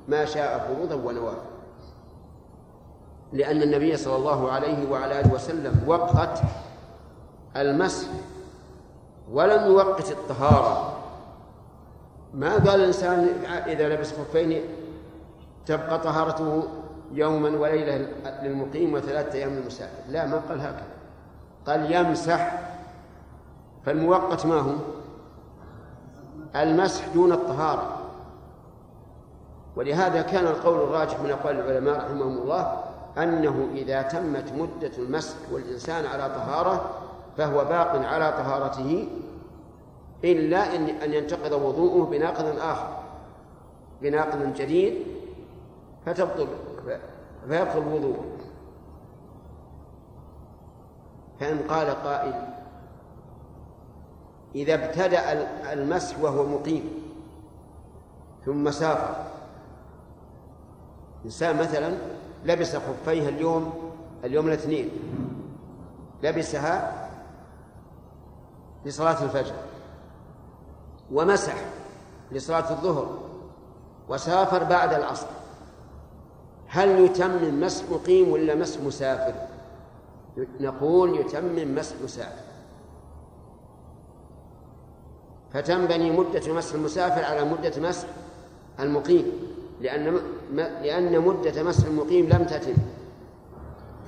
ما شاء فروضا ونوافل. لأن النبي صلى الله عليه وعلى آله وسلم وقت المسح ولم يوقت الطهارة. ما قال الإنسان إذا لبس خفين تبقى طهارته يوما وليلة للمقيم وثلاثة أيام للمسافر؟ لا ما قال هكذا. قال يمسح فالموقت ما هو؟ المسح دون الطهارة. ولهذا كان القول الراجح من أقوال العلماء رحمهم الله أنه إذا تمت مدة المسح والإنسان على طهارة فهو باق على طهارته إلا إن أن ينتقض وضوءه بناقض آخر بناقض جديد فتبطل فيبطل وضوءه. فإن قال قائل إذا ابتدأ المسح وهو مقيم ثم سافر إنسان مثلا لبس خفيه اليوم اليوم الاثنين لبسها لصلاة الفجر ومسح لصلاة الظهر وسافر بعد العصر. هل يتمم مسح مقيم ولا مسح مسافر؟ نقول يتمم مسح مسافر. فتنبني مدة مسح المسافر على مدة مسح المقيم لأن لأن مدة مسح المقيم لم تتم.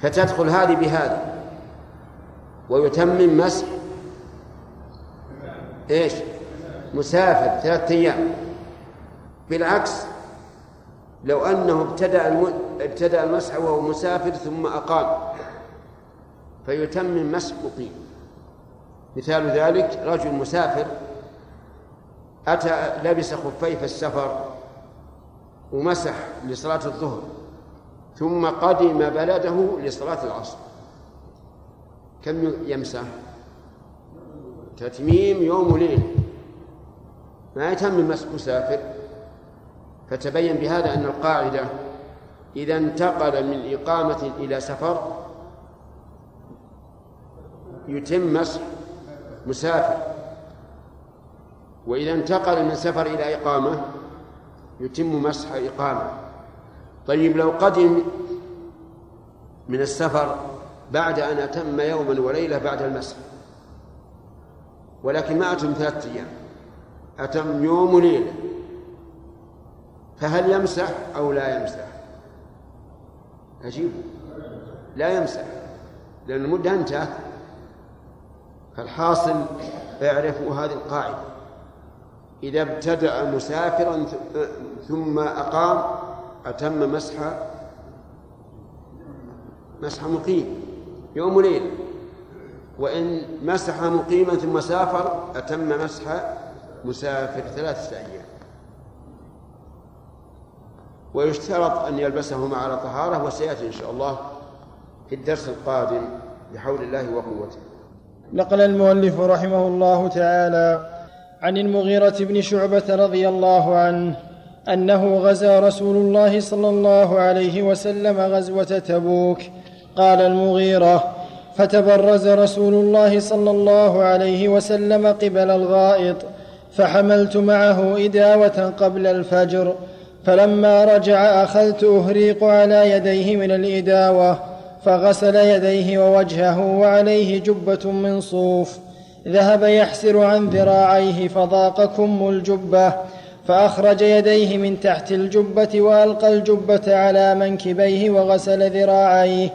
فتدخل هذه بهذه. ويتمم مسح إيش؟ مسافر ثلاثة أيام. بالعكس لو أنه ابتدأ ابتدأ المسح وهو مسافر ثم أقام. فيتمم مسح مقيم مثال ذلك رجل مسافر أتى لبس خفيه في السفر ومسح لصلاة الظهر ثم قدم بلده لصلاة العصر. كم يمسح؟ تتميم يوم وليل. ما يتم مسح مسافر. فتبين بهذا أن القاعدة إذا انتقل من إقامة إلى سفر يتم مسح مسافر. وإذا انتقل من سفر إلى إقامة يتم مسح إقامة. طيب لو قدم من السفر بعد أن أتم يوما وليلة بعد المسح ولكن ما أتم ثلاثة أيام أتم يوم وليلة فهل يمسح أو لا يمسح؟ عجيب لا يمسح لأن المدة أنتهت. فالحاصل اعرفوا هذه القاعدة. إذا ابتدأ مسافرا ثم أقام أتم مسح مسح مقيم يوم وليلة. وإن مسح مقيما ثم سافر أتم مسح مسافر ثلاثة أيام. ويشترط أن يلبسهما على طهارة وسيأتي إن شاء الله في الدرس القادم بحول الله وقوته. نقل المؤلف رحمه الله تعالى عن المغيرة بن شعبة رضي الله عنه أنه غزا رسول الله صلى الله عليه وسلم غزوة تبوك. قال المغيرة فتبرز رسول الله صلى الله عليه وسلم قبل الغائط فحملت معه إداوة قبل الفجر فلما رجع أخذت أهريق على يديه من الإداوة فغسل يديه ووجهه وعليه جبة من صوف. ذهب يحسر عن ذراعيه فضاق كم الجبة فأخرج يديه من تحت الجبة وألقى الجبة على منكبيه وغسل ذراعيه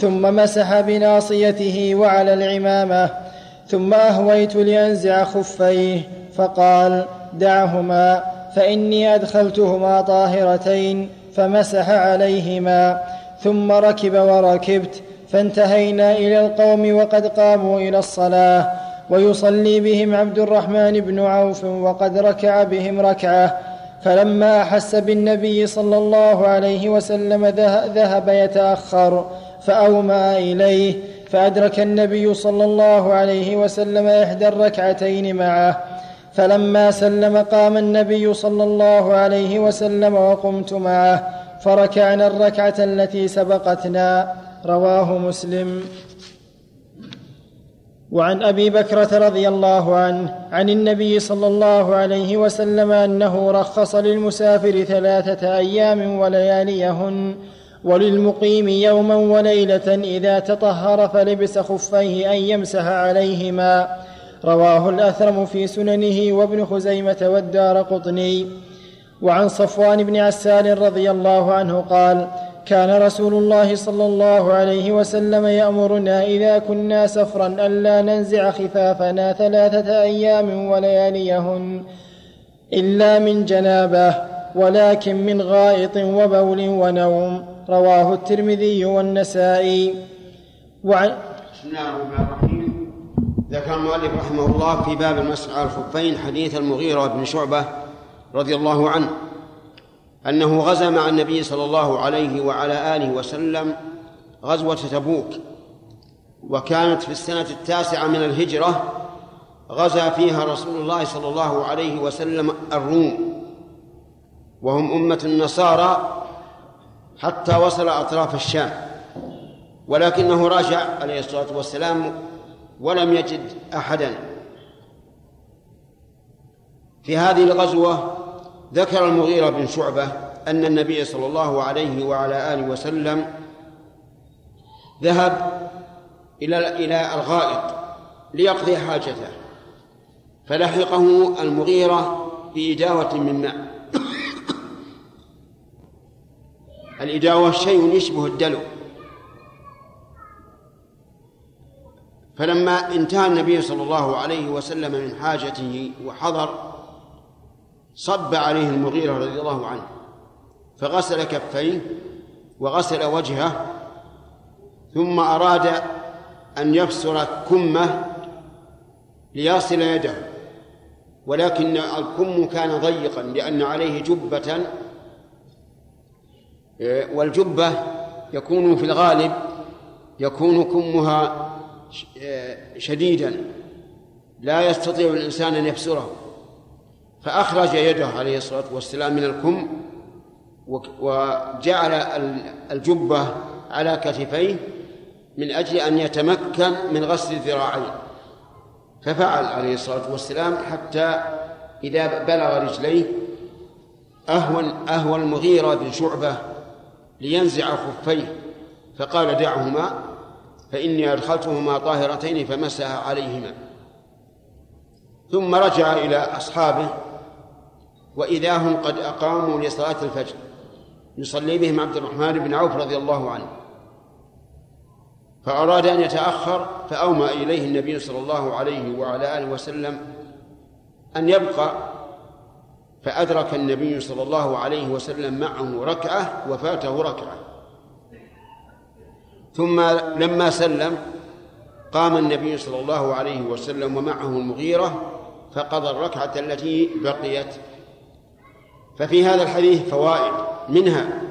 ثم مسح بناصيته وعلى العمامة ثم أهويت لأنزع خفيه فقال دعهما فإني أدخلتهما طاهرتين فمسح عليهما. ثم ركب وركبت فانتهينا إلى القوم وقد قاموا إلى الصلاة. ويصلي بهم عبد الرحمن بن عوف وقد ركع بهم ركعة. فلما أحس بالنبي صلى الله عليه وسلم ذهب يتأخر فاومى إليه. فأدرك النبي صلى الله عليه وسلم إحدى الركعتين معه. فلما سلم قام النبي صلى الله عليه وسلم وقمت معه. فركعنا الركعة التي سبقتنا رواه مسلم. وعن أبي بكرة رضي الله عنه عن النبي صلى الله عليه وسلم أنه رخص للمسافر ثلاثة أيام ولياليهن وللمقيم يوما وليلة إذا تطهر فلبس خفيه أن يمسح عليهما. رواه الأثرم في سننه وابن خزيمة والدار قطني. وعن صفوان بن عسال رضي الله عنه قال كان رسول الله صلى الله عليه وسلم يأمرنا إذا كنا سفرا الا ننزع خفافنا ثلاثة أيام ولياليهن إلا من جنابة ولكن من غائط وبول ونوم. رواه الترمذي والنسائي. وعن بسم الله الرحمن الرحيم. ذكر المؤلف رحمه الله في باب المسح على الخفين حديث المغيرة بن شعبة رضي الله عنه أنه غزا مع النبي صلى الله عليه وعلى آله وسلم غزوة تبوك وكانت في السنة التاسعة من الهجرة غزا فيها رسول الله صلى الله عليه وسلم الروم وهم أمة النصارى حتى وصل أطراف الشام ولكنه راجع عليه الصلاة والسلام ولم يجد أحدا. في هذه الغزوة ذكر المغيرة بن شعبة أن النبي صلى الله عليه وعلى آله وسلم ذهب إلى إلى الغائط ليقضي حاجته فلحقه المغيرة بإداوة من ماء. الإداوة شيء يشبه الدلو. فلما انتهى النبي صلى الله عليه وسلم من حاجته وحضر صب عليه المغيرة رضي الله عنه فغسل كفيه وغسل وجهه ثم أراد أن يبصر كمه ليصل يده ولكن الكم كان ضيقا لأن عليه جبة والجبة يكون في الغالب يكون كمها شديدا لا يستطيع الإنسان أن يبصره فأخرج يده عليه الصلاة والسلام من الكم وجعل الجبة على كتفيه من أجل أن يتمكن من غسل الذراعين. ففعل عليه الصلاة والسلام حتى إذا بلغ رجليه أهوى أهوى المغيرة بن شعبة لينزع خفيه. فقال دعهما فإني أدخلتهما طاهرتين فمسح عليهما. ثم رجع إلى أصحابه وإذا هم قد أقاموا لصلاة الفجر. يصلي بهم عبد الرحمن بن عوف رضي الله عنه. فأراد أن يتأخر فأومى إليه النبي صلى الله عليه وعلى آله وسلم أن يبقى فأدرك النبي صلى الله عليه وسلم معه ركعة وفاته ركعة. ثم لما سلم قام النبي صلى الله عليه وسلم ومعه المغيرة فقضى الركعة التي بقيت. ففي هذا الحديث فوائد. منها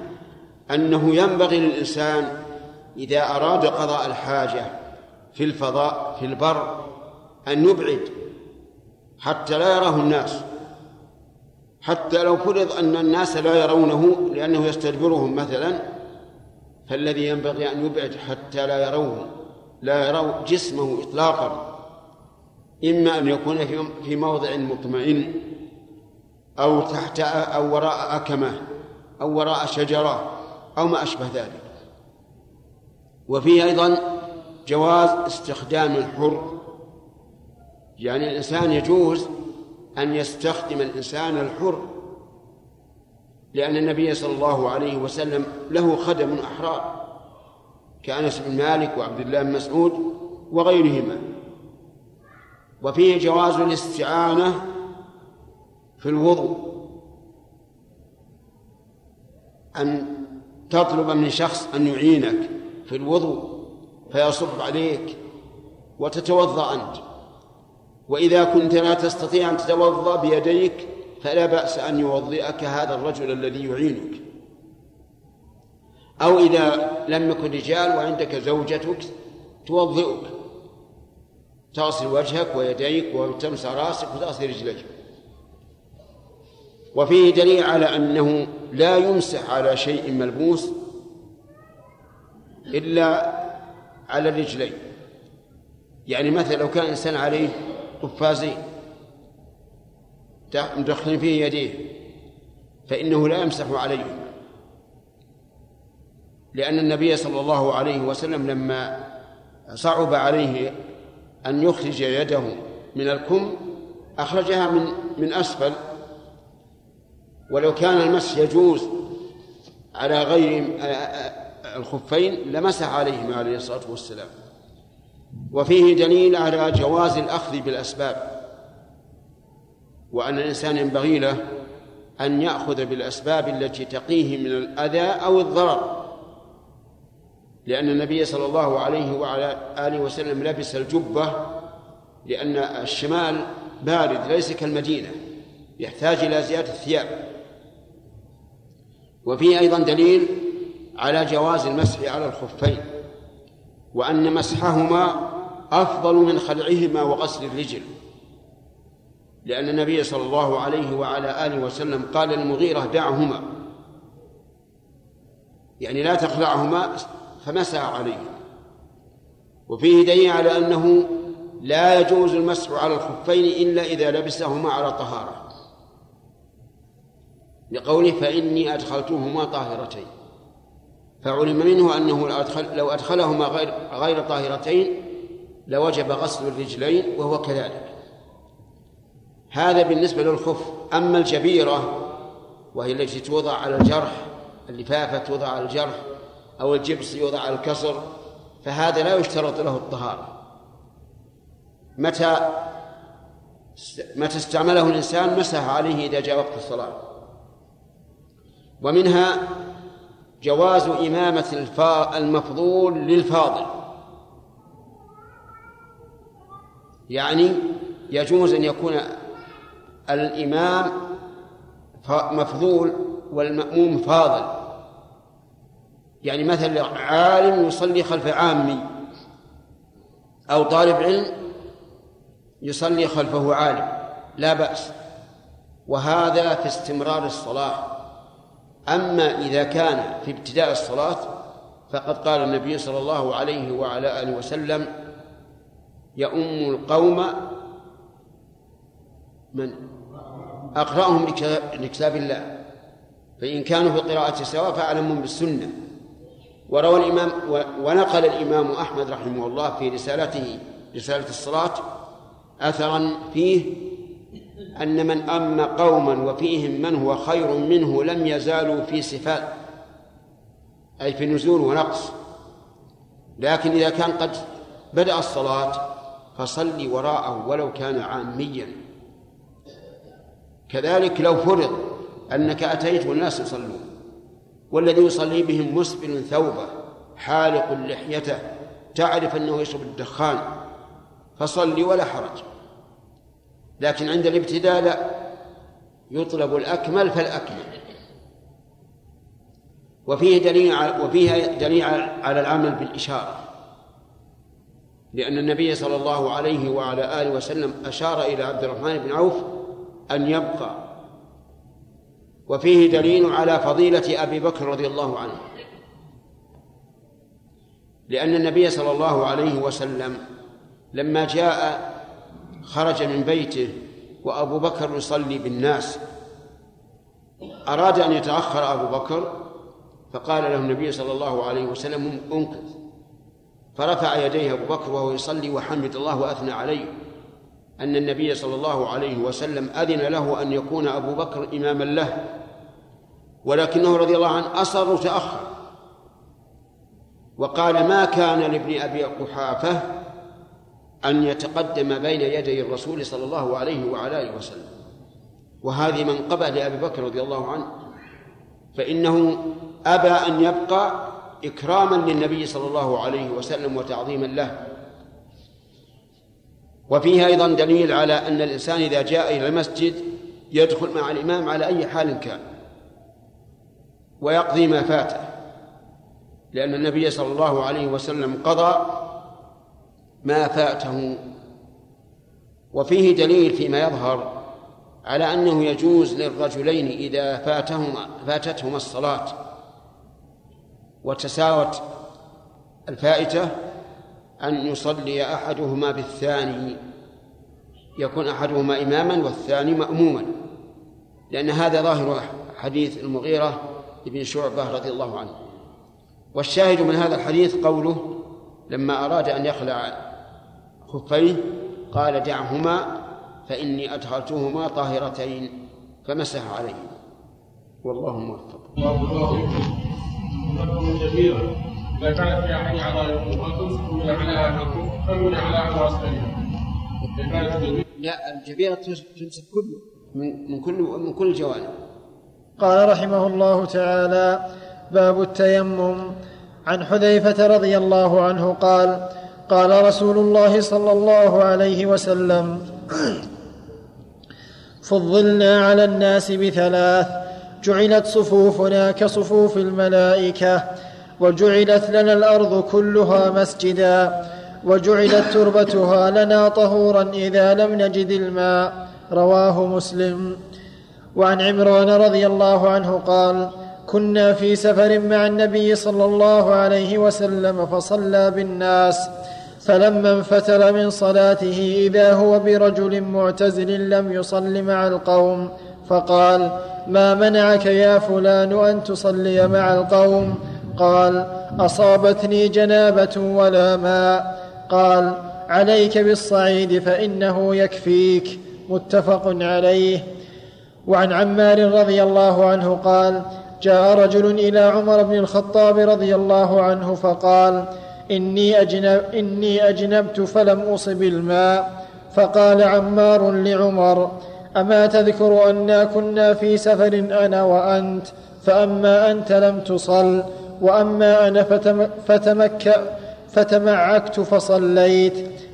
أنه ينبغي للإنسان إذا أراد قضاء الحاجة في الفضاء في البر أن يبعد حتى لا يراه الناس. حتى لو فرض أن الناس لا يرونه لأنه يستجبرهم مثلا فالذي ينبغي أن يبعد حتى لا يروه لا يروا جسمه إطلاقا. إما أن يكون في موضع مطمئن. أو تحت أو وراء أكمة أو وراء شجرة أو ما أشبه ذلك. وفيه أيضا جواز استخدام الحر. يعني الإنسان يجوز أن يستخدم الإنسان الحر لأن النبي صلى الله عليه وسلم له خدم أحرار كأنس بن مالك وعبد الله بن مسعود وغيرهما. وفيه جواز الاستعانة في الوضوء. أن تطلب من شخص أن يعينك في الوضوء فيصب عليك وتتوضأ أنت. وإذا كنت لا تستطيع أن تتوضأ بيديك فلا بأس أن يوضئك هذا الرجل الذي يعينك. أو إذا لم يكن رجال وعندك زوجتك توضئك. تغسل وجهك ويديك وتمسح رأسك وتغسل رجليك. وفيه دليل على أنه لا يمسح على شيء ملبوس إلا على الرجلين. يعني مثلا لو كان إنسان عليه قفازين مدخلين فيه يديه فإنه لا يمسح عليهما. لأن النبي صلى الله عليه وسلم لما صعب عليه أن يخرج يده من الكم أخرجها من من أسفل. ولو كان المسح يجوز على غير الخفين لمسح عليهما عليه الصلاة والسلام. وفيه دليل على جواز الأخذ بالأسباب وأن الإنسان ينبغي له أن يأخذ بالأسباب التي تقيه من الأذى أو الضرر. لأن النبي صلى الله عليه وعلى آله وسلم لبس الجبة لأن الشمال بارد ليس كالمدينة يحتاج إلى زيادة الثياب. وفيه أيضا دليل على جواز المسح على الخفين وأن مسحهما أفضل من خلعهما وغسل الرجل. لأن النبي صلى الله عليه وعلى آله وسلم قال للمغيرة دعهما. يعني لا تخلعهما فمسح عليهما. وفيه دليل على أنه لا يجوز المسح على الخفين إلا إذا لبسهما على طهارة. لقوله فإني أدخلتهما طاهرتين. فعلم منه أنه لو, أدخل لو أدخلهما غير غير طاهرتين لوجب غسل الرجلين وهو كذلك. هذا بالنسبة للخف. أما الجبيرة وهي التي توضع على الجرح اللفافة توضع على الجرح أو الجبس يوضع على الكسر فهذا لا يشترط له الطهارة. متى متى استعمله الإنسان مسح عليه إذا جاء وقت الصلاة. ومنها جواز إمامة المفضول للفاضل. يعني يجوز أن يكون الإمام مفضول والمأموم فاضل. يعني مثلا عالم يصلي خلف عامي أو طالب علم يصلي خلفه عالم لا بأس. وهذا في استمرار الصلاة. أما إذا كان في ابتداء الصلاة فقد قال النبي صلى الله عليه وعلى آله وسلم يؤم القوم من؟ أقرأهم لكتاب الله. فإن كانوا في القراءة سواء فأعلمهم بالسنة. وروى الإمام ونقل الإمام أحمد رحمه الله في رسالته رسالة الصلاة أثرا فيه أن من أم قوما وفيهم من هو خير منه لم يزالوا في صفات أي في نزول ونقص. لكن إذا كان قد بدأ الصلاة فصلي وراءه ولو كان عاميا. كذلك لو فرض أنك أتيت والناس يصلون والذي يصلي بهم مسبل ثوبه حالق لحيته تعرف أنه يشرب الدخان فصل ولا حرج. لكن عند الابتداء لا. يطلب الأكمل فالأكمل. وفيه دليل وفيها دليل على العمل بالإشارة. لأن النبي صلى الله عليه وعلى آله وسلم أشار إلى عبد الرحمن بن عوف أن يبقى. وفيه دليل على فضيلة أبي بكر رضي الله عنه. لأن النبي صلى الله عليه وسلم لما جاء خرج من بيته وأبو بكر يصلي بالناس. أراد أن يتأخر أبو بكر فقال له النبي صلى الله عليه وسلم انكث فرفع يديه أبو بكر وهو يصلي وحمد الله وأثنى عليه. أن النبي صلى الله عليه وسلم أذن له أن يكون أبو بكر إماما له ولكنه رضي الله عنه أصر تأخر وقال ما كان لابن أبي قحافة أن يتقدم بين يدي الرسول صلى الله عليه وعلى آله وسلم. وهذه منقبة لأبي بكر رضي الله عنه. فإنه أبى أن يبقى إكراما للنبي صلى الله عليه وسلم وتعظيما له. وفيه أيضا دليل على أن الإنسان إذا جاء إلى المسجد يدخل مع الإمام على أي حال كان. ويقضي ما فاته. لأن النبي صلى الله عليه وسلم قضى ما فاته. وفيه دليل فيما يظهر على أنه يجوز للرجلين إذا فاتهما فاتتهما الصلاة وتساوت الفائتة أن يصلي أحدهما بالثاني يكون أحدهما إماما والثاني مأموما. لأن هذا ظاهر حديث المغيرة بن شعبة رضي الله عنه. والشاهد من هذا الحديث قوله لما أراد أن يخلع خفيه قال دعهما فإني أدخلتهما طاهرتين فمسح عليهما والله موفق. إذا كانت في أحد لا الجبيرة تمسك كله من من كل من كل الجوانب. قال رحمه الله تعالى باب التيمم عن حذيفة رضي الله عنه قال قال رسول الله صلى الله عليه وسلم فضلنا على الناس بثلاث جعلت صفوفنا كصفوف الملائكة وجعلت لنا الأرض كلها مسجدا وجعلت تربتها لنا طهورا إذا لم نجد الماء رواه مسلم. وعن عمران رضي الله عنه قال كنا في سفر مع النبي صلى الله عليه وسلم فصلى بالناس فلما انفتل من صلاته إذا هو برجل معتزل لم يصل مع القوم فقال ما منعك يا فلان أن تصلي مع القوم؟ قال أصابتني جنابة ولا ماء. قال عليك بالصعيد فإنه يكفيك. متفق عليه. وعن عمار رضي الله عنه قال جاء رجل إلى عمر بن الخطاب رضي الله عنه فقال إني, أجنب إني أجنبت فلم أصب الماء. فقال عمار لعمر أما تذكر أنا كنا في سفر أنا وأنت؟ فأما أنت لم تصل وأما أنا فتم فتمك فتمعكت فصليت.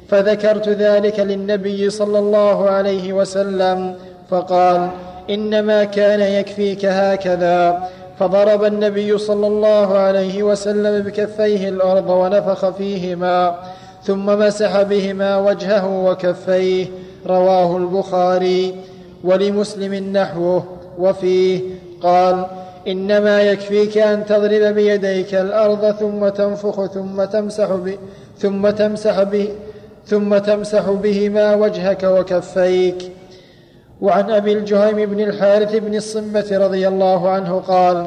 فذكرت ذلك للنبي صلى الله عليه وسلم فقال إنما كان يكفيك هكذا. فضرب النبي صلى الله عليه وسلم بكفيه الأرض ونفخ فيهما ثم مسح بهما وجهه وكفيه رواه البخاري ولمسلم نحوه. وفيه قال إنما يكفيك أن تضرب بيديك الأرض ثم تنفخ ثم تمسح ب ثم تمسح به ثم تمسح بهما وجهك وكفيك. وعن أبي الجهيم بن الحارث بن الصمة رضي الله عنه قال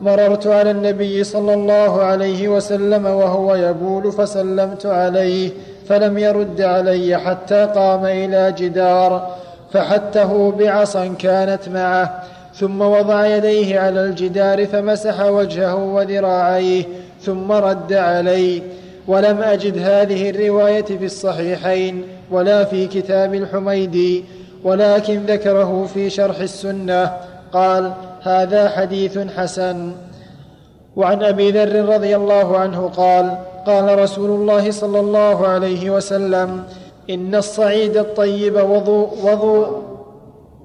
مررت على النبي صلى الله عليه وسلم وهو يبول فسلمت عليه فلم يرد علي حتى قام إلى جدار فحته بعصا كانت معه ثم وضع يديه على الجدار فمسح وجهه وذراعيه ثم رد علي. ولم أجد هذه الرواية في الصحيحين ولا في كتاب الحميدي. ولكن ذكره في شرح السنة. قال هذا حديث حسن. وعن أبي ذر رضي الله عنه قال قال رسول الله صلى الله عليه وسلم إن الصعيد الطيب وضوء وضوء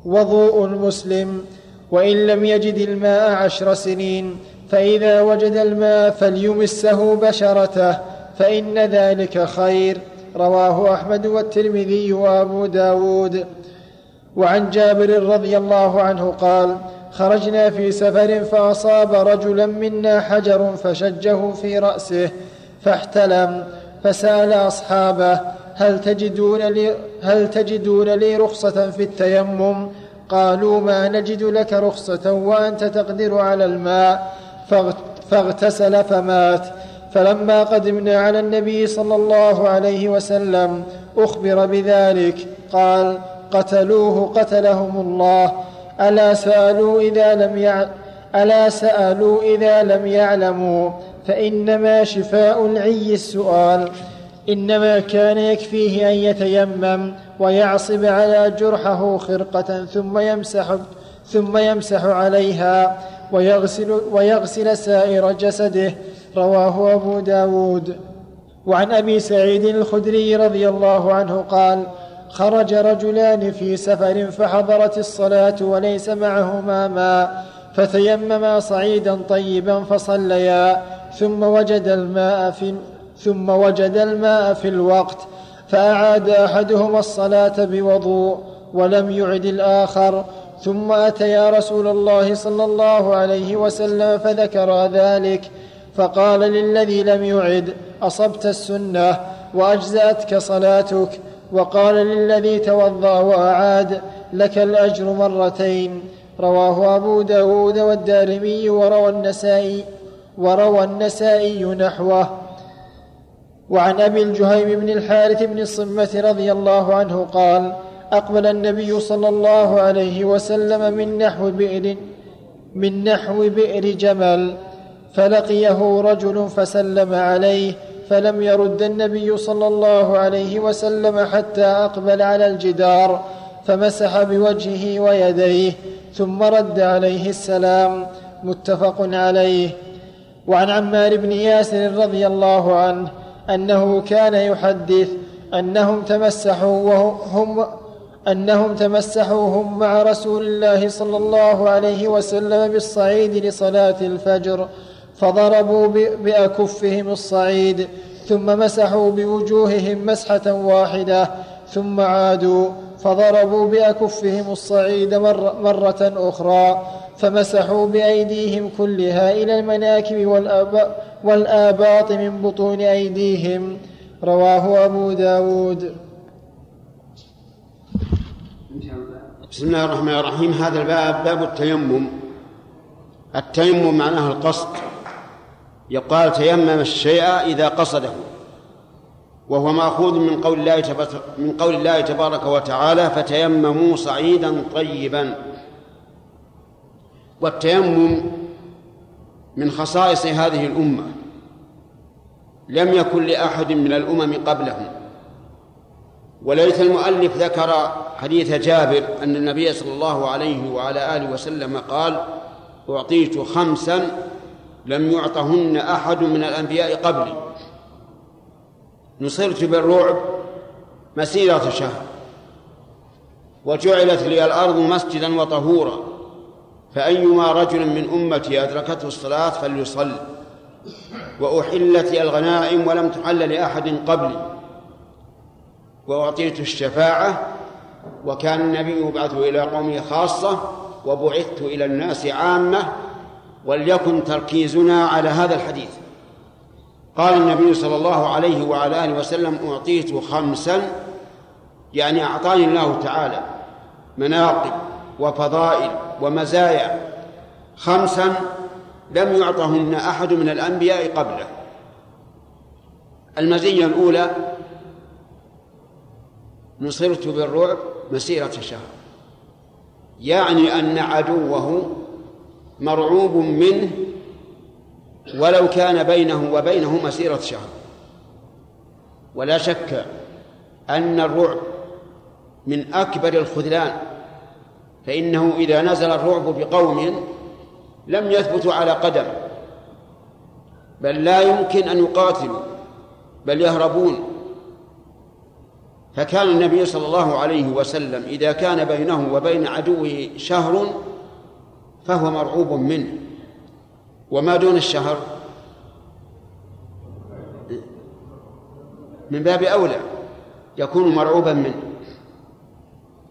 وضوء المسلم وإن لم يجد الماء عشر سنين فإذا وجد الماء فليمسه بشرته فإن ذلك خير. رواه أحمد والترمذي وأبو داود. وعن جابر رضي الله عنه قال خرجنا في سفر فأصاب رجلا منا حجر فشجه في رأسه فاحتلم فسأل أصحابه هل تجدون لي, هل تجدون لي رخصة في التيمم؟ قالوا ما نجد لك رخصة وأنت تقدر على الماء. فاغتسل فمات. فلما قدمنا على النبي صلى الله عليه وسلم أخبر بذلك قال قتلوه قتلهم الله. ألا سألوا إذا لم يع... ألا سألوا إذا لم يعلموا. فإنما شفاء العي السؤال. إنما كان يكفيه أن يتيمم ويعصب على جرحه خرقة ثم يمسح ثم يمسح عليها ويغسل, ويغسل سائر جسده. رواه أبو داود. وعن أبي سعيد الخدري رضي الله عنه قال خرج رجلان في سفر فحضرت الصلاة وليس معهما ماء فتيمما صعيدا طيبا فصليا ثم وجد الماء في ثم وجد الماء في الوقت فأعاد أحدهما الصلاة بوضوء ولم يعد الآخر ثم أتيا رسول الله صلى الله عليه وسلم فذكر ذلك فقال للذي لم يعد أصبت السنة وأجزأتك صلاتك؟ وقال للذي توضأ وأعاد لك الأجر مرتين. رواه أبو داود والدارمي وروى النسائي وروى النسائي نحوه. وعن أبي الجهيم بن الحارث بن الصمة رضي الله عنه قال أقبل النبي صلى الله عليه وسلم من نحو بئر من نحو بئر جمل فلقيه رجل فسلم عليه فلم يرد النبي صلى الله عليه وسلم حتى أقبل على الجدار فمسح بوجهه ويديه ثم رد عليه السلام متفق عليه. وعن عمار بن ياسر رضي الله عنه أنه كان يحدث أنهم تمسحوا وهم أنهم تمسحوا هم مع رسول الله صلى الله عليه وسلم بالصعيد لصلاة الفجر فضربوا بأكفهم الصعيد ثم مسحوا بوجوههم مسحة واحدة ثم عادوا فضربوا بأكفهم الصعيد مر مرة أخرى فمسحوا بأيديهم كلها إلى المناكب والآباط من بطون أيديهم. رواه أبو داود. بسم الله الرحمن الرحيم. هذا الباب باب التيمم. التيمم معناه القصد. يقال تيمم الشيء إذا قصده وهو مأخوذ من قول الله من قول الله تبارك وتعالى فتيمموا صعيدا طيبا. والتيمم من خصائص هذه الأمة لم يكن لأحد من الأمم قبلهم. وليت المؤلف ذكر حديث جابر أن النبي صلى الله عليه وعلى آله وسلم قال أعطيت خمسا لم يعطهن أحد من الأنبياء قبلي نصرت بالرعب مسيرة شهر وجعلت لي الأرض مسجدا وطهورا فأيما رجل من أمتي أدركته الصلاة فليصل وأحلت لي الغنائم ولم تحل لأحد قبلي. وأعطيت الشفاعة وكان النبي يبعث إلى قومه خاصة وبعثت إلى الناس عامة وليكن تركيزنا على هذا الحديث. قال النبي صلى الله عليه وعلى آله وسلم أعطيت خمسا يعني أعطاني الله تعالى مناقب وفضائل ومزايا. خمسا لم يعطهن أحد من الأنبياء قبله. المزية الأولى نصرت بالرعب مسيرة شهر. يعني أن عدوه مرعوب منه ولو كان بينه وبينه مسيرة شهر. ولا شك أن الرعب من أكبر الخذلان فإنه إذا نزل الرعب بقوم لم يثبتوا على قدم بل لا يمكن أن يقاتلوا بل يهربون. فكان النبي صلى الله عليه وسلم إذا كان بينه وبين عدوه شهر فهو مرعوب منه. وما دون الشهر؟ من باب أولى يكون مرعوبا منه.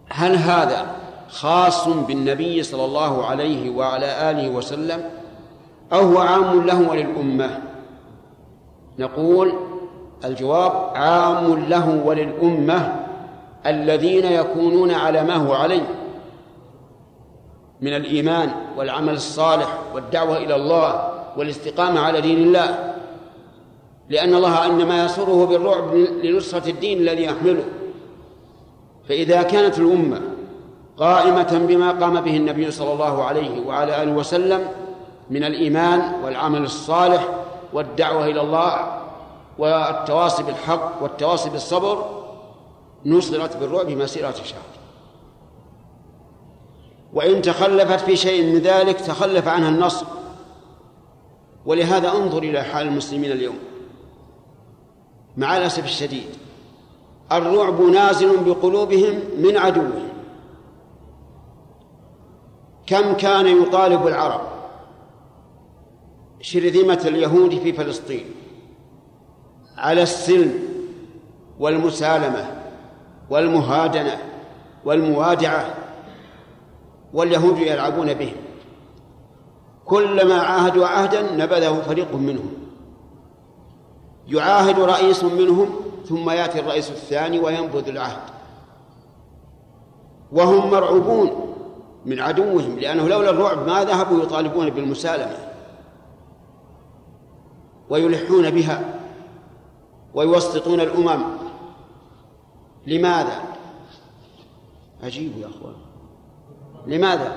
هل هذا خاص بالنبي صلى الله عليه وعلى آله وسلم أو هو عام له وللأمة؟ نقول الجواب عام له وللأمة الذين يكونون على ما هو عليه. من الإيمان والعمل الصالح والدعوة إلى الله والاستقامة على دين الله. لأن الله إنما يسره بالرعب لنصرة الدين الذي يحمله. فإذا كانت الأمة قائمة بما قام به النبي صلى الله عليه وعلى آله وسلم من الإيمان والعمل الصالح والدعوة إلى الله والتواصي بالحق والتواصي بالصبر نصرت بالرعب مسيرة شهر. وإن تخلفت في شيء من ذلك تخلف عنها النصر. ولهذا انظر إلى حال المسلمين اليوم. مع الأسف الشديد الرعب نازل بقلوبهم من عدوهم. كم كان يطالب العرب شرذمة اليهود في فلسطين على السلم والمسالمة والمهادنة والموادعة واليهود يلعبون بهم كلما عاهدوا عهدا نبذه فريق منهم. يعاهد رئيس منهم ثم يأتي الرئيس الثاني وينبذ العهد. وهم مرعوبون من عدوهم لأنه لولا الرعب ما ذهبوا يطالبون بالمسالمة. ويلحون بها. ويوسطون الأمم. لماذا؟ عجيب يا أخوان. لماذا؟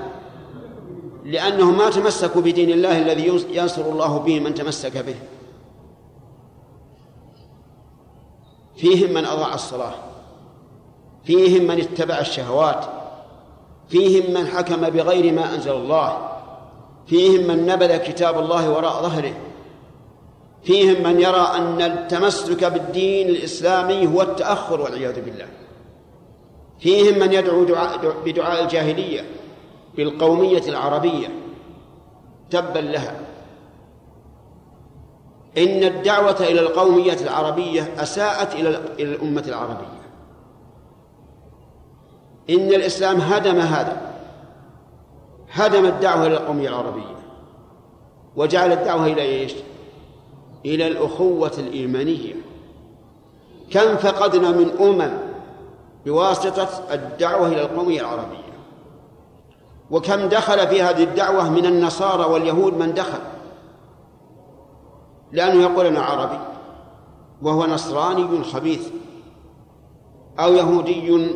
لأنهم ما تمسكوا بدين الله الذي ينصر الله به من تمسك به. فيهم من أضاع الصلاة فيهم من اتبع الشهوات فيهم من حكم بغير ما أنزل الله فيهم من نبذ كتاب الله وراء ظهره فيهم من يرى أن التمسك بالدين الإسلامي هو التأخر والعياذ بالله. فيهم من يدعو دعاء بدعاء الجاهلية بالقومية العربية تبا لها. إن الدعوة إلى القومية العربية أساءت إلى الأمة العربية. إن الإسلام هدم هذا هدم الدعوة إلى القومية العربية وجعل الدعوة إلى إيش؟ إلى الأخوة الإيمانية. كم فقدنا من أمم بواسطة الدعوة إلى القومية العربية. وكم دخل في هذه الدعوة من النصارى واليهود من دخل. لأنه يقول أنا عربي وهو نصراني خبيث أو يهودي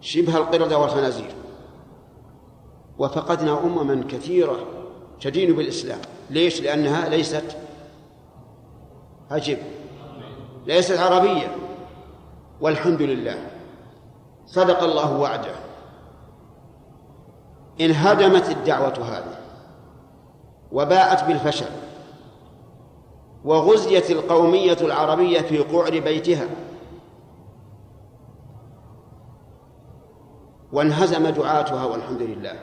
شبه القردة والخنازير. وفقدنا أمما كثيرة تدين بالإسلام. ليش؟ لأنها ليست عجب ليست عربية. والحمد لله. صدق الله وعده. انهدمت الدعوة هذه وباءت بالفشل وغزيت القومية العربية في قعر بيتها. وانهزم دعاتها والحمد لله.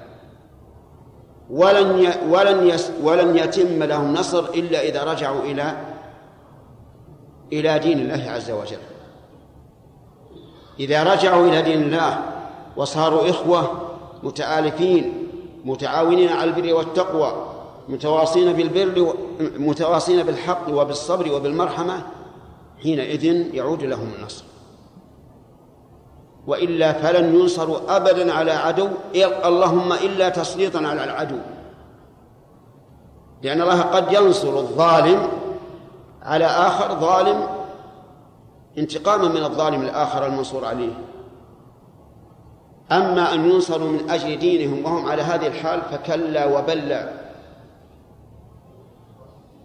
ولن ولن ولن يتم لهم نصر إلا إذا رجعوا إلى إلى دين الله عز وجل. إذا رجعوا إلى دين الله وصاروا إخوة متآلفين متعاونين على البر والتقوى متواصين بالبر متواصين بالحق وبالصبر وبالمرحمة حينئذ يعود لهم النصر. وإلا فلن ينصروا أبدا على عدو اللهم إلا تسليطا على العدو. لأن الله قد ينصر الظالم على آخر ظالم انتقاما من الظالم الآخر المنصور عليه. أما أن ينصروا من أجل دينهم وهم على هذه الحال فكلا وبلى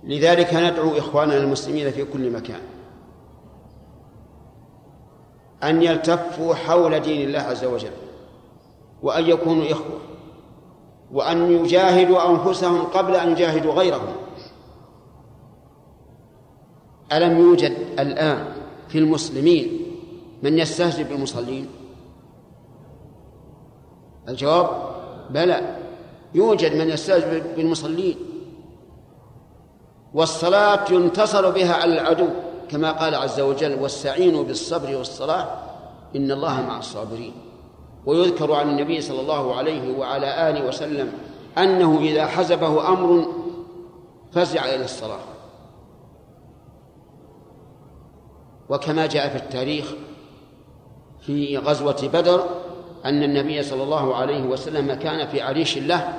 لذلك ندعو إخواننا المسلمين في كل مكان أن يلتفوا حول دين الله عز وجل وأن يكونوا إخوة وأن يجاهدوا أنفسهم قبل أن يجاهدوا غيرهم. ألم يوجد الآن في المسلمين من يستهزئ بالمصلين؟ الجواب بلى يوجد من يستهزئ بالمصلين. والصلاة ينتصر بها على العدو كما قال عز وجل واستعينوا بالصبر والصلاة إن الله مع الصابرين. ويذكر عن النبي صلى الله عليه وعلى آله وسلم أنه إذا حزبه أمر فزع إلى الصلاة. وكما جاء في التاريخ في غزوة بدر أن النبي صلى الله عليه وسلم كان في عريش له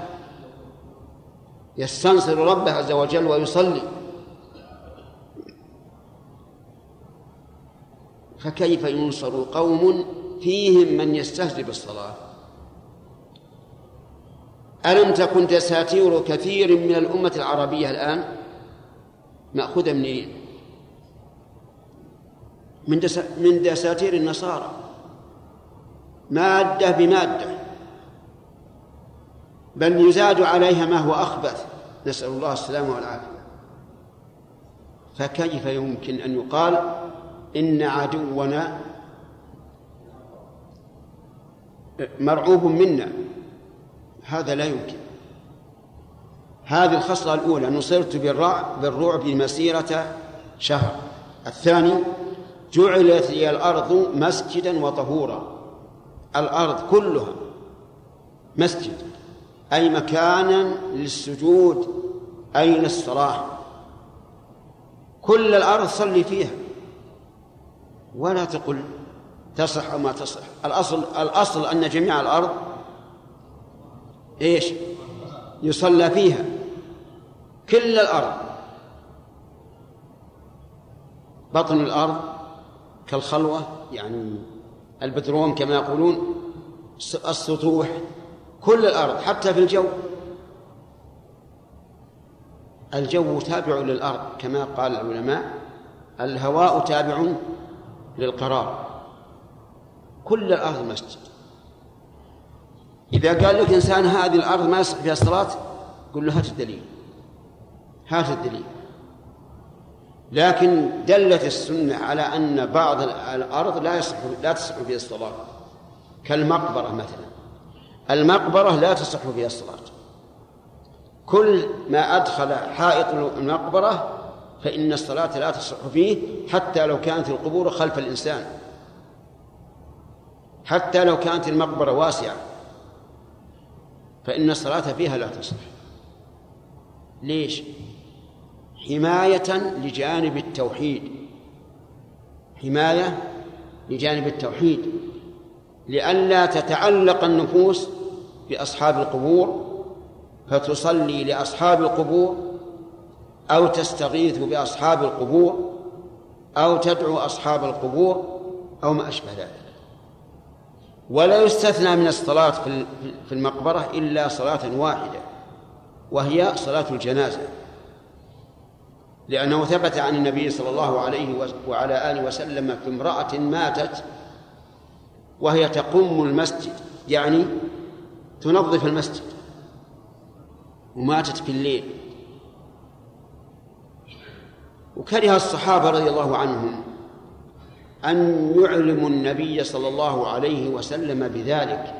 يستنصر ربه عز وجل ويصلي. فكيف ينصر قوم فيهم من يستهزئ بالصلاة؟ ألم تكن دساتير كثير من الأمة العربية الآن؟ مأخوذة منين؟ من من دساتير النصارى. مادة بمادة. بل يزاد عليها ما هو أخبث. نسأل الله السلامة والعافية. فكيف يمكن أن يقال إن عدونا مرعوب منا؟ هذا لا يمكن. هذه الخصلة الأولى. نصرت بالرعب بالرعب مسيرة شهر. الثاني جعلت لي الأرض مسجدا وطهورا. الأرض كلها مسجد. أي مكانا للسجود أي للصلاة كل الأرض صلي فيها. ولا تقل تصح أو ما تصح. الأصل الأصل أن جميع الأرض إيش؟ يصلى فيها. كل الأرض. بطن الأرض كالخلوة يعني البترون كما يقولون السطوح كل الأرض حتى في الجو. الجو تابع للأرض كما قال العلماء الهواء تابع للقرار. كل الأرض مسجد. إذا قال لك إنسان هذه الأرض ما فيها الصلاة قل له هات الدليل. هات الدليل. لكن دلت السنة على أن بعض الأرض لا يصح لا تصح فيها الصلاة. كالمقبرة مثلا. المقبرة لا تصح فيها الصلاة. كل ما أدخل حائط المقبرة فإن الصلاة لا تصح فيه حتى لو كانت القبور خلف الإنسان. حتى لو كانت المقبرة واسعة. فإن الصلاة فيها لا تصح. ليش؟ حماية لجانب التوحيد. حماية لجانب التوحيد. لئلا تتعلق النفوس بأصحاب القبور فتصلي لأصحاب القبور أو تستغيث بأصحاب القبور أو تدعو أصحاب القبور أو ما أشبه ذلك. ولا يستثنى من الصلاة في المقبرة إلا صلاة واحدة وهي صلاة الجنازة. لأنه ثبت عن النبي صلى الله عليه وعلى آله وسلم في امرأة ماتت وهي تقوم المسجد يعني تنظف المسجد وماتت في الليل. وكره الصحابة رضي الله عنهم أن يعلموا النبي صلى الله عليه وسلم بذلك.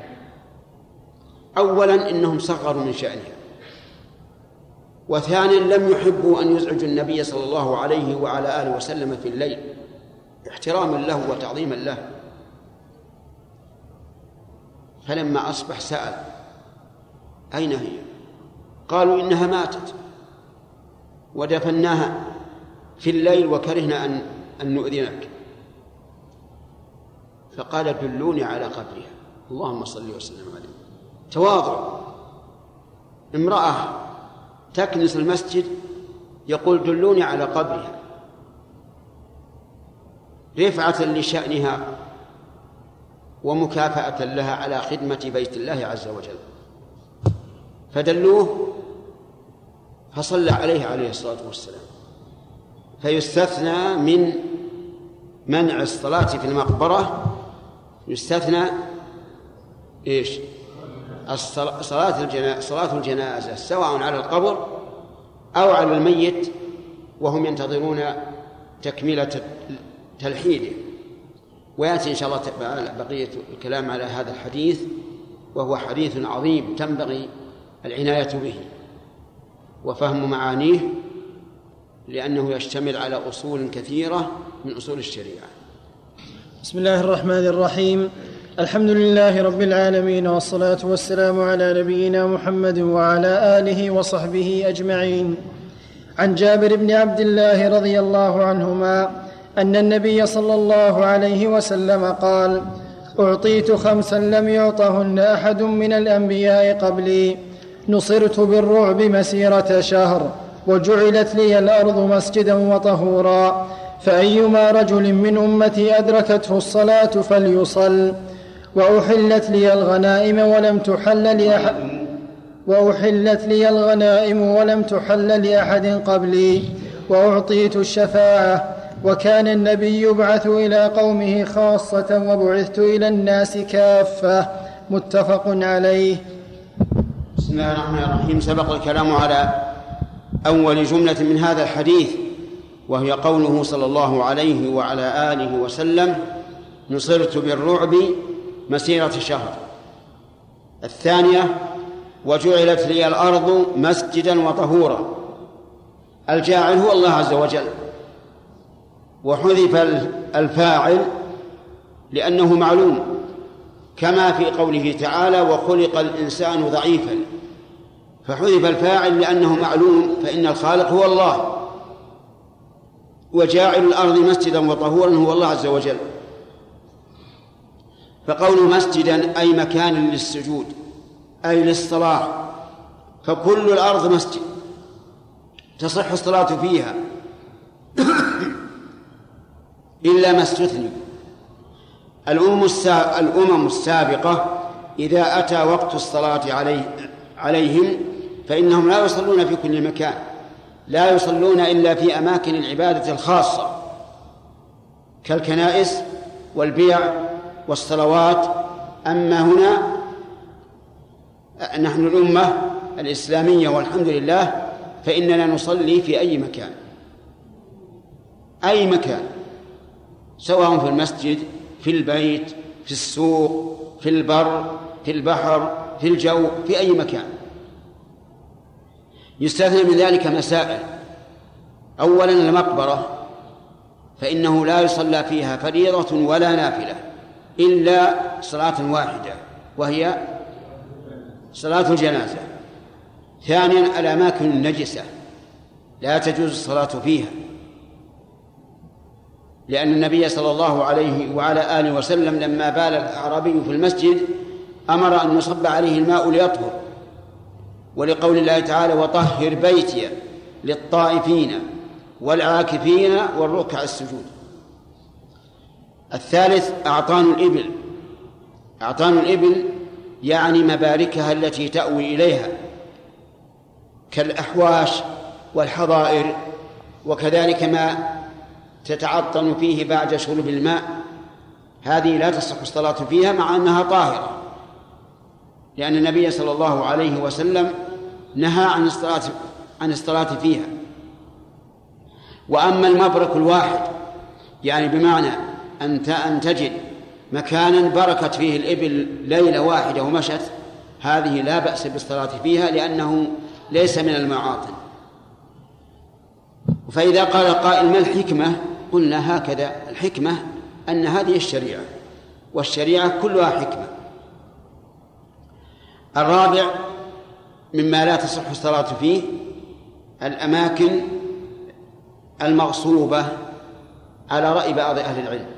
أولا إنهم صغروا من شأنها. وثانيا لم يحبوا أن يزعجوا النبي صلى الله عليه وعلى آله وسلم في الليل. احتراما له وتعظيما له. فلما أصبح سأل أين هي؟ قالوا إنها ماتت. ودفناها في الليل وكرهنا أن أن نؤذنك. فقال دلوني على قبرها. اللهم صل وسلم عليه. تواضع. امرأة تكنس المسجد يقول دلوني على قبرها. رفعة لشأنها ومكافأة لها على خدمة بيت الله عز وجل. فدلوه فصلى عليه عليه الصلاة والسلام. فيستثنى من منع الصلاة في المقبرة يستثنى إيش؟ صلاة الجنازة صلاة الجنازة سواء على القبر أو على الميت وهم ينتظرون تكملة تلحيده. ويأتي إن شاء الله بقية الكلام على هذا الحديث وهو حديث عظيم تنبغي العناية به وفهم معانيه لأنه يشتمل على أصول كثيرة من أصول الشريعة. بسم الله الرحمن الرحيم. الحمد لله رب العالمين والصلاة والسلام على نبينا محمد وعلى آله وصحبه أجمعين. عن جابر بن عبد الله رضي الله عنهما أن النبي صلى الله عليه وسلم قال أعطيت خمسا لم يعطهن أحد من الأنبياء قبلي نصرت بالرعب مسيرة شهر وجعلت لي الأرض مسجدا وطهورا فأيما رجل من أمتي أدركته الصلاة فليصل. وأحلت لي الغنائم ولم تحل لاحد وأحلت لي الغنائم ولم تحل لأحد قبلي وأعطيت الشفاعة وكان النبي يبعث إلى قومه خاصة وبعثت إلى الناس كافة متفق عليه. بسم الله الرحمن الرحيم. سبق الكلام على أول جملة من هذا الحديث وهي قوله صلى الله عليه وعلى آله وسلم نصرت بالرعب مسيرة شهر الثانية وجعلت لي الأرض مسجدا وطهورا. الجاعل هو الله عز وجل. وحذف الفاعل لأنه معلوم كما في قوله تعالى وخلق الإنسان ضعيفا فحذف الفاعل لأنه معلوم فإن الخالق هو الله. وجاعل الأرض مسجدا وطهورا هو الله عز وجل. فقول مسجدا أي مكان للسجود أي للصلاة فكل الأرض مسجد تصح الصلاة فيها. إلا ما استثني. الأمم السابقة إذا أتى وقت الصلاة عليه عليهم فإنهم لا يصلون في كل مكان لا يصلون إلا في أماكن العبادة الخاصة كالكنائس والبيع والصلوات. أما هنا نحن الأمة الإسلامية والحمد لله فإننا نصلي في أي مكان. أي مكان. سواء في المسجد في البيت في السوق في البر في البحر في الجو في أي مكان. يستثنى من ذلك مسائل. أولا المقبرة فإنه لا يصلى فيها فريضة ولا نافلة. إلا صلاة واحدة وهي صلاة الجنازة. ثانيا الأماكن النجسة لا تجوز الصلاة فيها. لأن النبي صلى الله عليه وعلى آله وسلم لما بال الأعرابي في المسجد أمر أن يصب عليه الماء ليطهر ولقول الله تعالى وطهر بيتي للطائفين والعاكفين والركع السجود الثالث أعطان الإبل. أعطان الإبل يعني مباركها التي تأوي إليها كالأحواش والحظائر وكذلك ما تتعطن فيه بعد شرب الماء. هذه لا تصح الصلاة فيها مع أنها طاهرة لأن النبي صلى الله عليه وسلم نهى عن الصلاة عن الصلاة فيها. وأما المبرك الواحد يعني بمعنى أن أن تجد مكانا بركت فيه الإبل ليلة واحدة ومشت. هذه لا بأس بالصلاة فيها لأنه ليس من المعاطن. فإذا قال قائل ما الحكمة؟ قلنا هكذا الحكمة أن هذه الشريعة والشريعة كلها حكمة. الرابع مما لا تصح الصلاة فيه الأماكن المغصوبة على رأي بعض أهل العلم.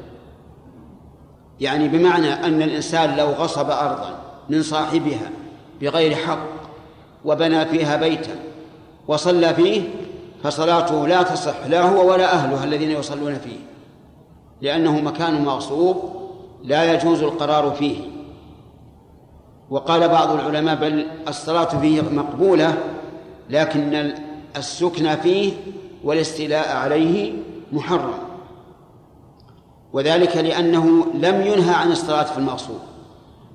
يعني بمعنى أن الإنسان لو غصب أرضا من صاحبها بغير حق وبنى فيها بيتا وصلى فيه فصلاته لا تصح لا هو ولا أهلها الذين يصلون فيه لأنه مكان مغصوب لا يجوز القرار فيه. وقال بعض العلماء بل الصلاة فيه مقبولة لكن السكن فيه والاستيلاء عليه محرم. وذلك لأنه لم ينهى عن الصلاة في المغصوب.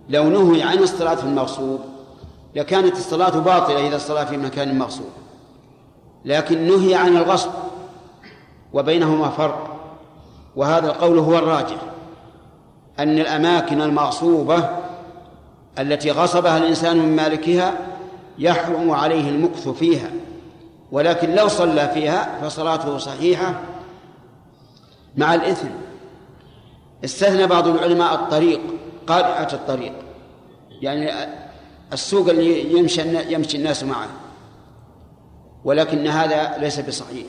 لو نهي عن الصلاة في المغصوب لكانت الصلاة باطلة إذا الصلاة في مكان مغصوب. لكن نهي عن الغصب وبينهما فرق. وهذا القول هو الراجح أن الأماكن المغصوبة التي غصبها الإنسان من مالكها يحرم عليه المكث فيها. ولكن لو صلى فيها فصلاته صحيحة مع الإثم. استثنى بعض العلماء الطريق قارعة الطريق. يعني السوق اللي يمشي يمشي الناس معه. ولكن هذا ليس بصحيح.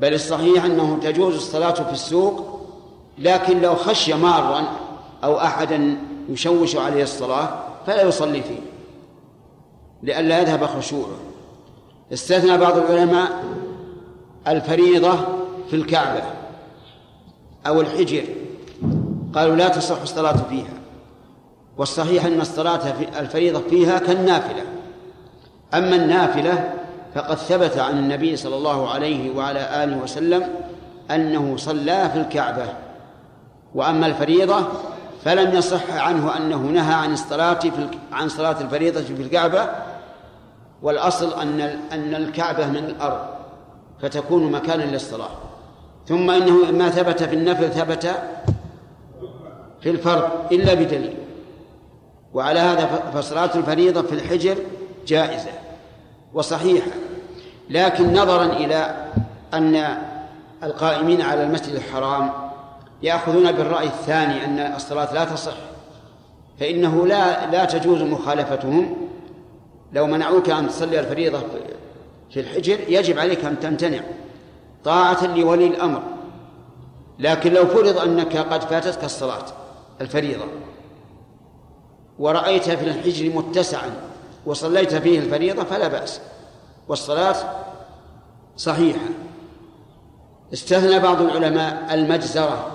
بل الصحيح أنه تجوز الصلاة في السوق لكن لو خشي مارا أو أحدا يشوش عليه الصلاة فلا يصلي فيه. لئلا يذهب خشوعه. استثنى بعض العلماء الفريضة في الكعبة. أو الحجر. قالوا لا تصح الصلاة فيها. والصحيح أن الصلاة في الفريضة فيها كالنافلة. أما النافلة فقد ثبت عن النبي صلى الله عليه وعلى آله وسلم أنه صلى في الكعبة. وأما الفريضة فلم يصح عنه أنه نهى عن الصلاة في عن صلاة الفريضة في الكعبة. والأصل أن أن الكعبة من الأرض فتكون مكانا للصلاة. ثم إنه ما ثبت في النفل ثبت في الفرض إلا بدليل. وعلى هذا فصلاة الفريضة في الحجر جائزة وصحيحة. لكن نظرا إلى أن القائمين على المسجد الحرام يأخذون بالرأي الثاني أن الصلاة لا تصح فإنه لا لا تجوز مخالفتهم. لو منعوك أن تصلي الفريضة في الحجر يجب عليك أن تمتنع. طاعة لولي الأمر. لكن لو فرض أنك قد فاتتك الصلاة الفريضة ورأيت في الحجر متسعا وصليت فيه الفريضة فلا بأس. والصلاة صحيحة. استثنى بعض العلماء المجزرة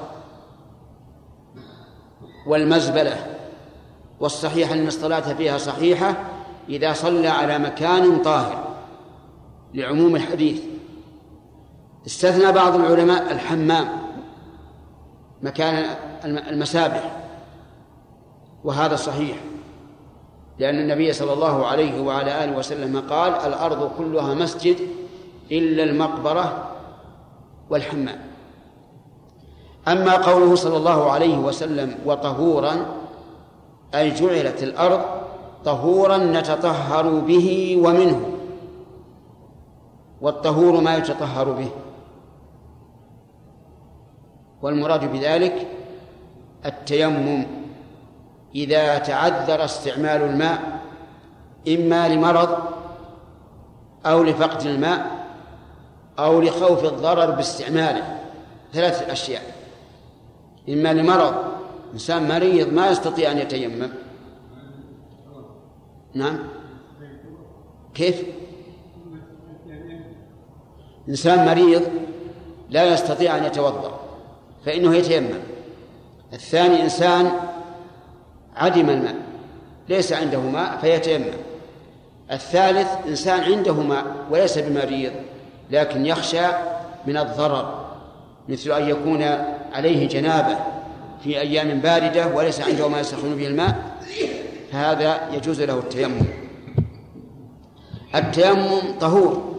والمزبلة والصحيح أن الصلاة فيها صحيحة إذا صلى على مكان طاهر لعموم الحديث. استثنى بعض العلماء الحمام مكان المسابح وهذا صحيح لأن النبي صلى الله عليه وعلى آله وسلم قال الأرض كلها مسجد إلا المقبرة والحمام. أما قوله صلى الله عليه وسلم وطهورا أي جعلت الأرض طهورا نتطهر به ومنه والطهور ما يتطهر به. والمراد بذلك التيمم إذا تعذر استعمال الماء إما لمرض أو لفقد الماء أو لخوف الضرر باستعماله ثلاث أشياء. إما لمرض إنسان مريض ما يستطيع أن يتيمم. نعم. كيف؟ إنسان مريض لا يستطيع أن يتوضأ. فإنه يتيمم. الثاني إنسان عدم الماء ليس عنده ماء فيتيمم. الثالث إنسان عنده ماء وليس بمريض لكن يخشى من الضرر مثل أن يكون عليه جنابة في أيام باردة وليس عنده ما يسخن به الماء فهذا يجوز له التيمم. التيمم طهور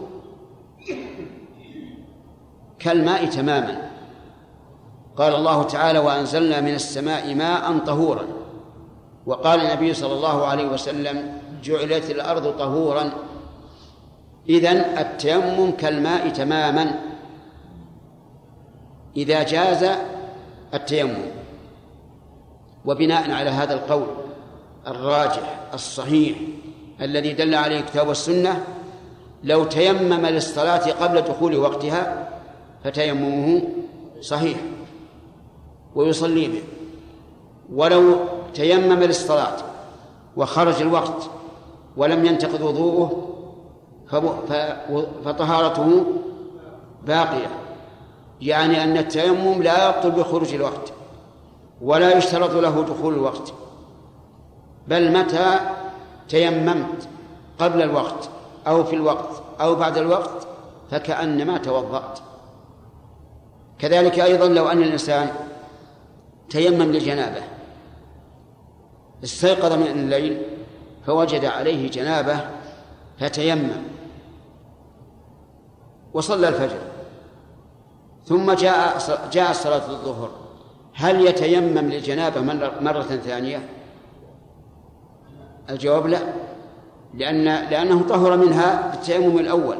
كالماء تماما. قال الله تعالى وأنزلنا من السماء ماء طهورا. وقال النبي صلى الله عليه وسلم جعلت الأرض طهورا. إذن التيمم كالماء تماما. إذا جاز التيمم وبناء على هذا القول الراجح الصحيح الذي دل عليه الكتاب والسنة لو تيمم للصلاة قبل دخول وقتها فتيممه صحيح. ويصلي به. ولو تيمم للصلاة وخرج الوقت ولم ينتقض وضوءه فطهارته باقية. يعني أن التيمم لا يبطل بخروج الوقت ولا يشترط له دخول الوقت. بل متى تيممت؟ قبل الوقت أو في الوقت أو بعد الوقت فكأنما توضأت. كذلك أيضا لو أن الإنسان تيمم للجنابة استيقظ من الليل فوجد عليه جنابة فتيمم. وصلى الفجر. ثم جاء جاء صلاة الظهر. هل يتيمم للجنابة مرة ثانية؟ الجواب لا لأن لأنه طهر منها بالتيمم الأول.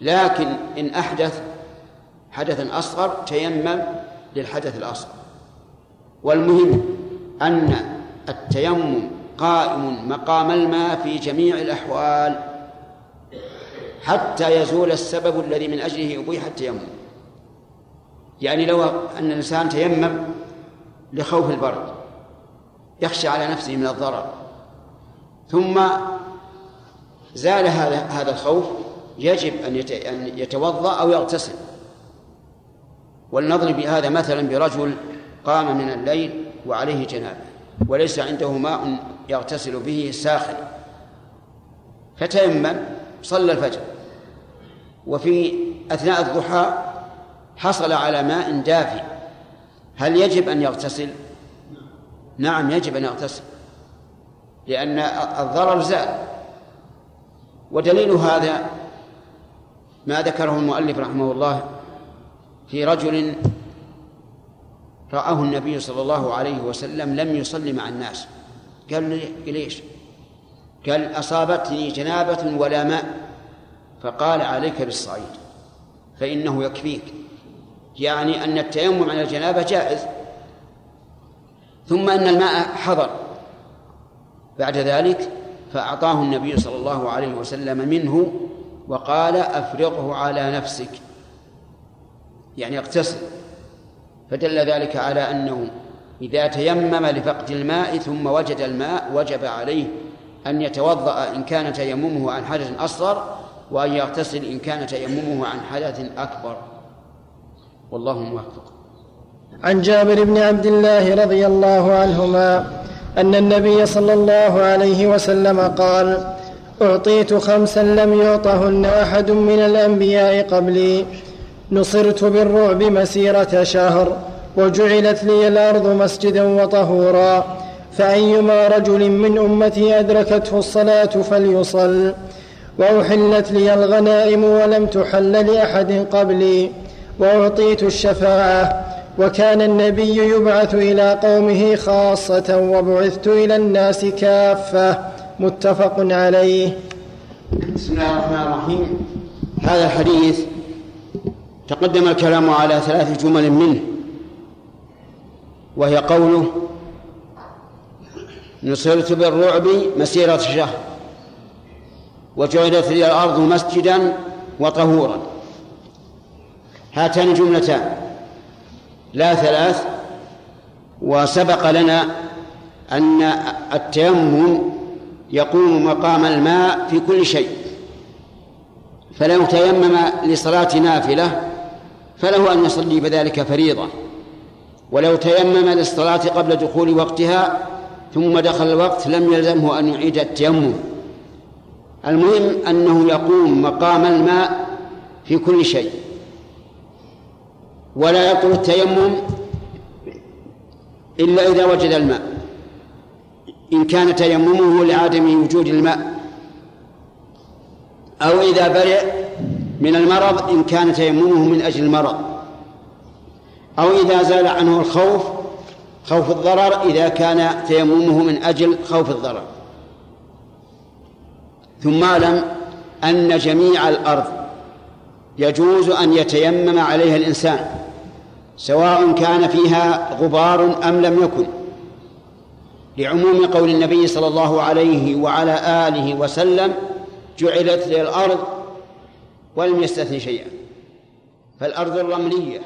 لكن إن أحدث حدثا أصغر تيمم للحدث الأصغر. والمهم أن التيمم قائم مقام الماء في جميع الأحوال حتى يزول السبب الذي من أجله أبيح التيمم. يعني لو أن الإنسان تيمم لخوف البرد يخشى على نفسه من الضرر ثم زال هذا هذا الخوف يجب أن يتوضأ أو يغتسل. ولنضرب بهذا مثلا برجل قام من الليل وعليه جنابة وليس عنده ماء يغتسل به ساخن. فتيمم صلى الفجر. وفي أثناء الضحى حصل على ماء دافئ. هل يجب أن يغتسل؟ نعم يجب أن يغتسل لأن الضرر زال ودليل هذا ما ذكره المؤلف رحمه الله في رجل رآه النبي صلى الله عليه وسلم لم يصلي مع الناس. قال لي ليش؟ قال أصابتني جنابة ولا ماء. فقال عليك بالصعيد فإنه يكفيك. يعني أن التيمم على الجنابة جائز ثم أن الماء حضر. بعد ذلك فأعطاه النبي صلى الله عليه وسلم منه وقال أفرغه على نفسك. يعني اغتسل. فدل ذلك على أنه إذا تيمم لفقد الماء ثم وجد الماء وجب عليه أن يتوضأ إن كان تيممه عن حدث أصغر وأن يغتسل إن كان تيممه عن حدث أكبر. والله موفق. عن جابر بن عبد الله رضي الله عنهما أن النبي صلى الله عليه وسلم قال أعطيت خمسا لم يعطهن أحد من الأنبياء قبلي. نصرت بالرعب مسيرة شهر وجعلت لي الأرض مسجدا وطهورا فأيما رجل من أمتي أدركته الصلاة فليصل وأحلت لي الغنائم ولم تحل لأحد قبلي وأعطيت الشفاعة وكان النبي يبعث إلى قومه خاصة وبعثت إلى الناس كافة متفق عليه. بسم الله الرحمن الرحيم. هذا الحديث تقدم الكلام على ثلاث جمل منه وهي قوله نصرت بالرعب مسيرة شهر وجعلت لي الأرض مسجدا وطهورا. هاتان جملتان لا ثلاث وسبق لنا أن التيمم يقوم مقام الماء في كل شيء فلو تيمم لصلاة نافلة فله أن يصلي بذلك فريضة. ولو تيمم للصلاة قبل دخول وقتها ثم دخل الوقت لم يلزمه أن يعيد التيمم. المهم أنه يقوم مقام الماء في كل شيء. ولا يبطل التيمم إلا إذا وجد الماء. إن كان تيممه لعدم وجود الماء. أو إذا برئ من المرض إن كان تيممه من أجل المرض. أو إذا زال عنه الخوف خوف الضرر إذا كان تيممه من أجل خوف الضرر. ثم أعلم أن جميع الأرض يجوز أن يتيمم عليها الإنسان سواء كان فيها غبار أم لم يكن. لعموم قول النبي صلى الله عليه وعلى آله وسلم جعلت للأرض ولم يستثن شيئا. فالأرض الرملية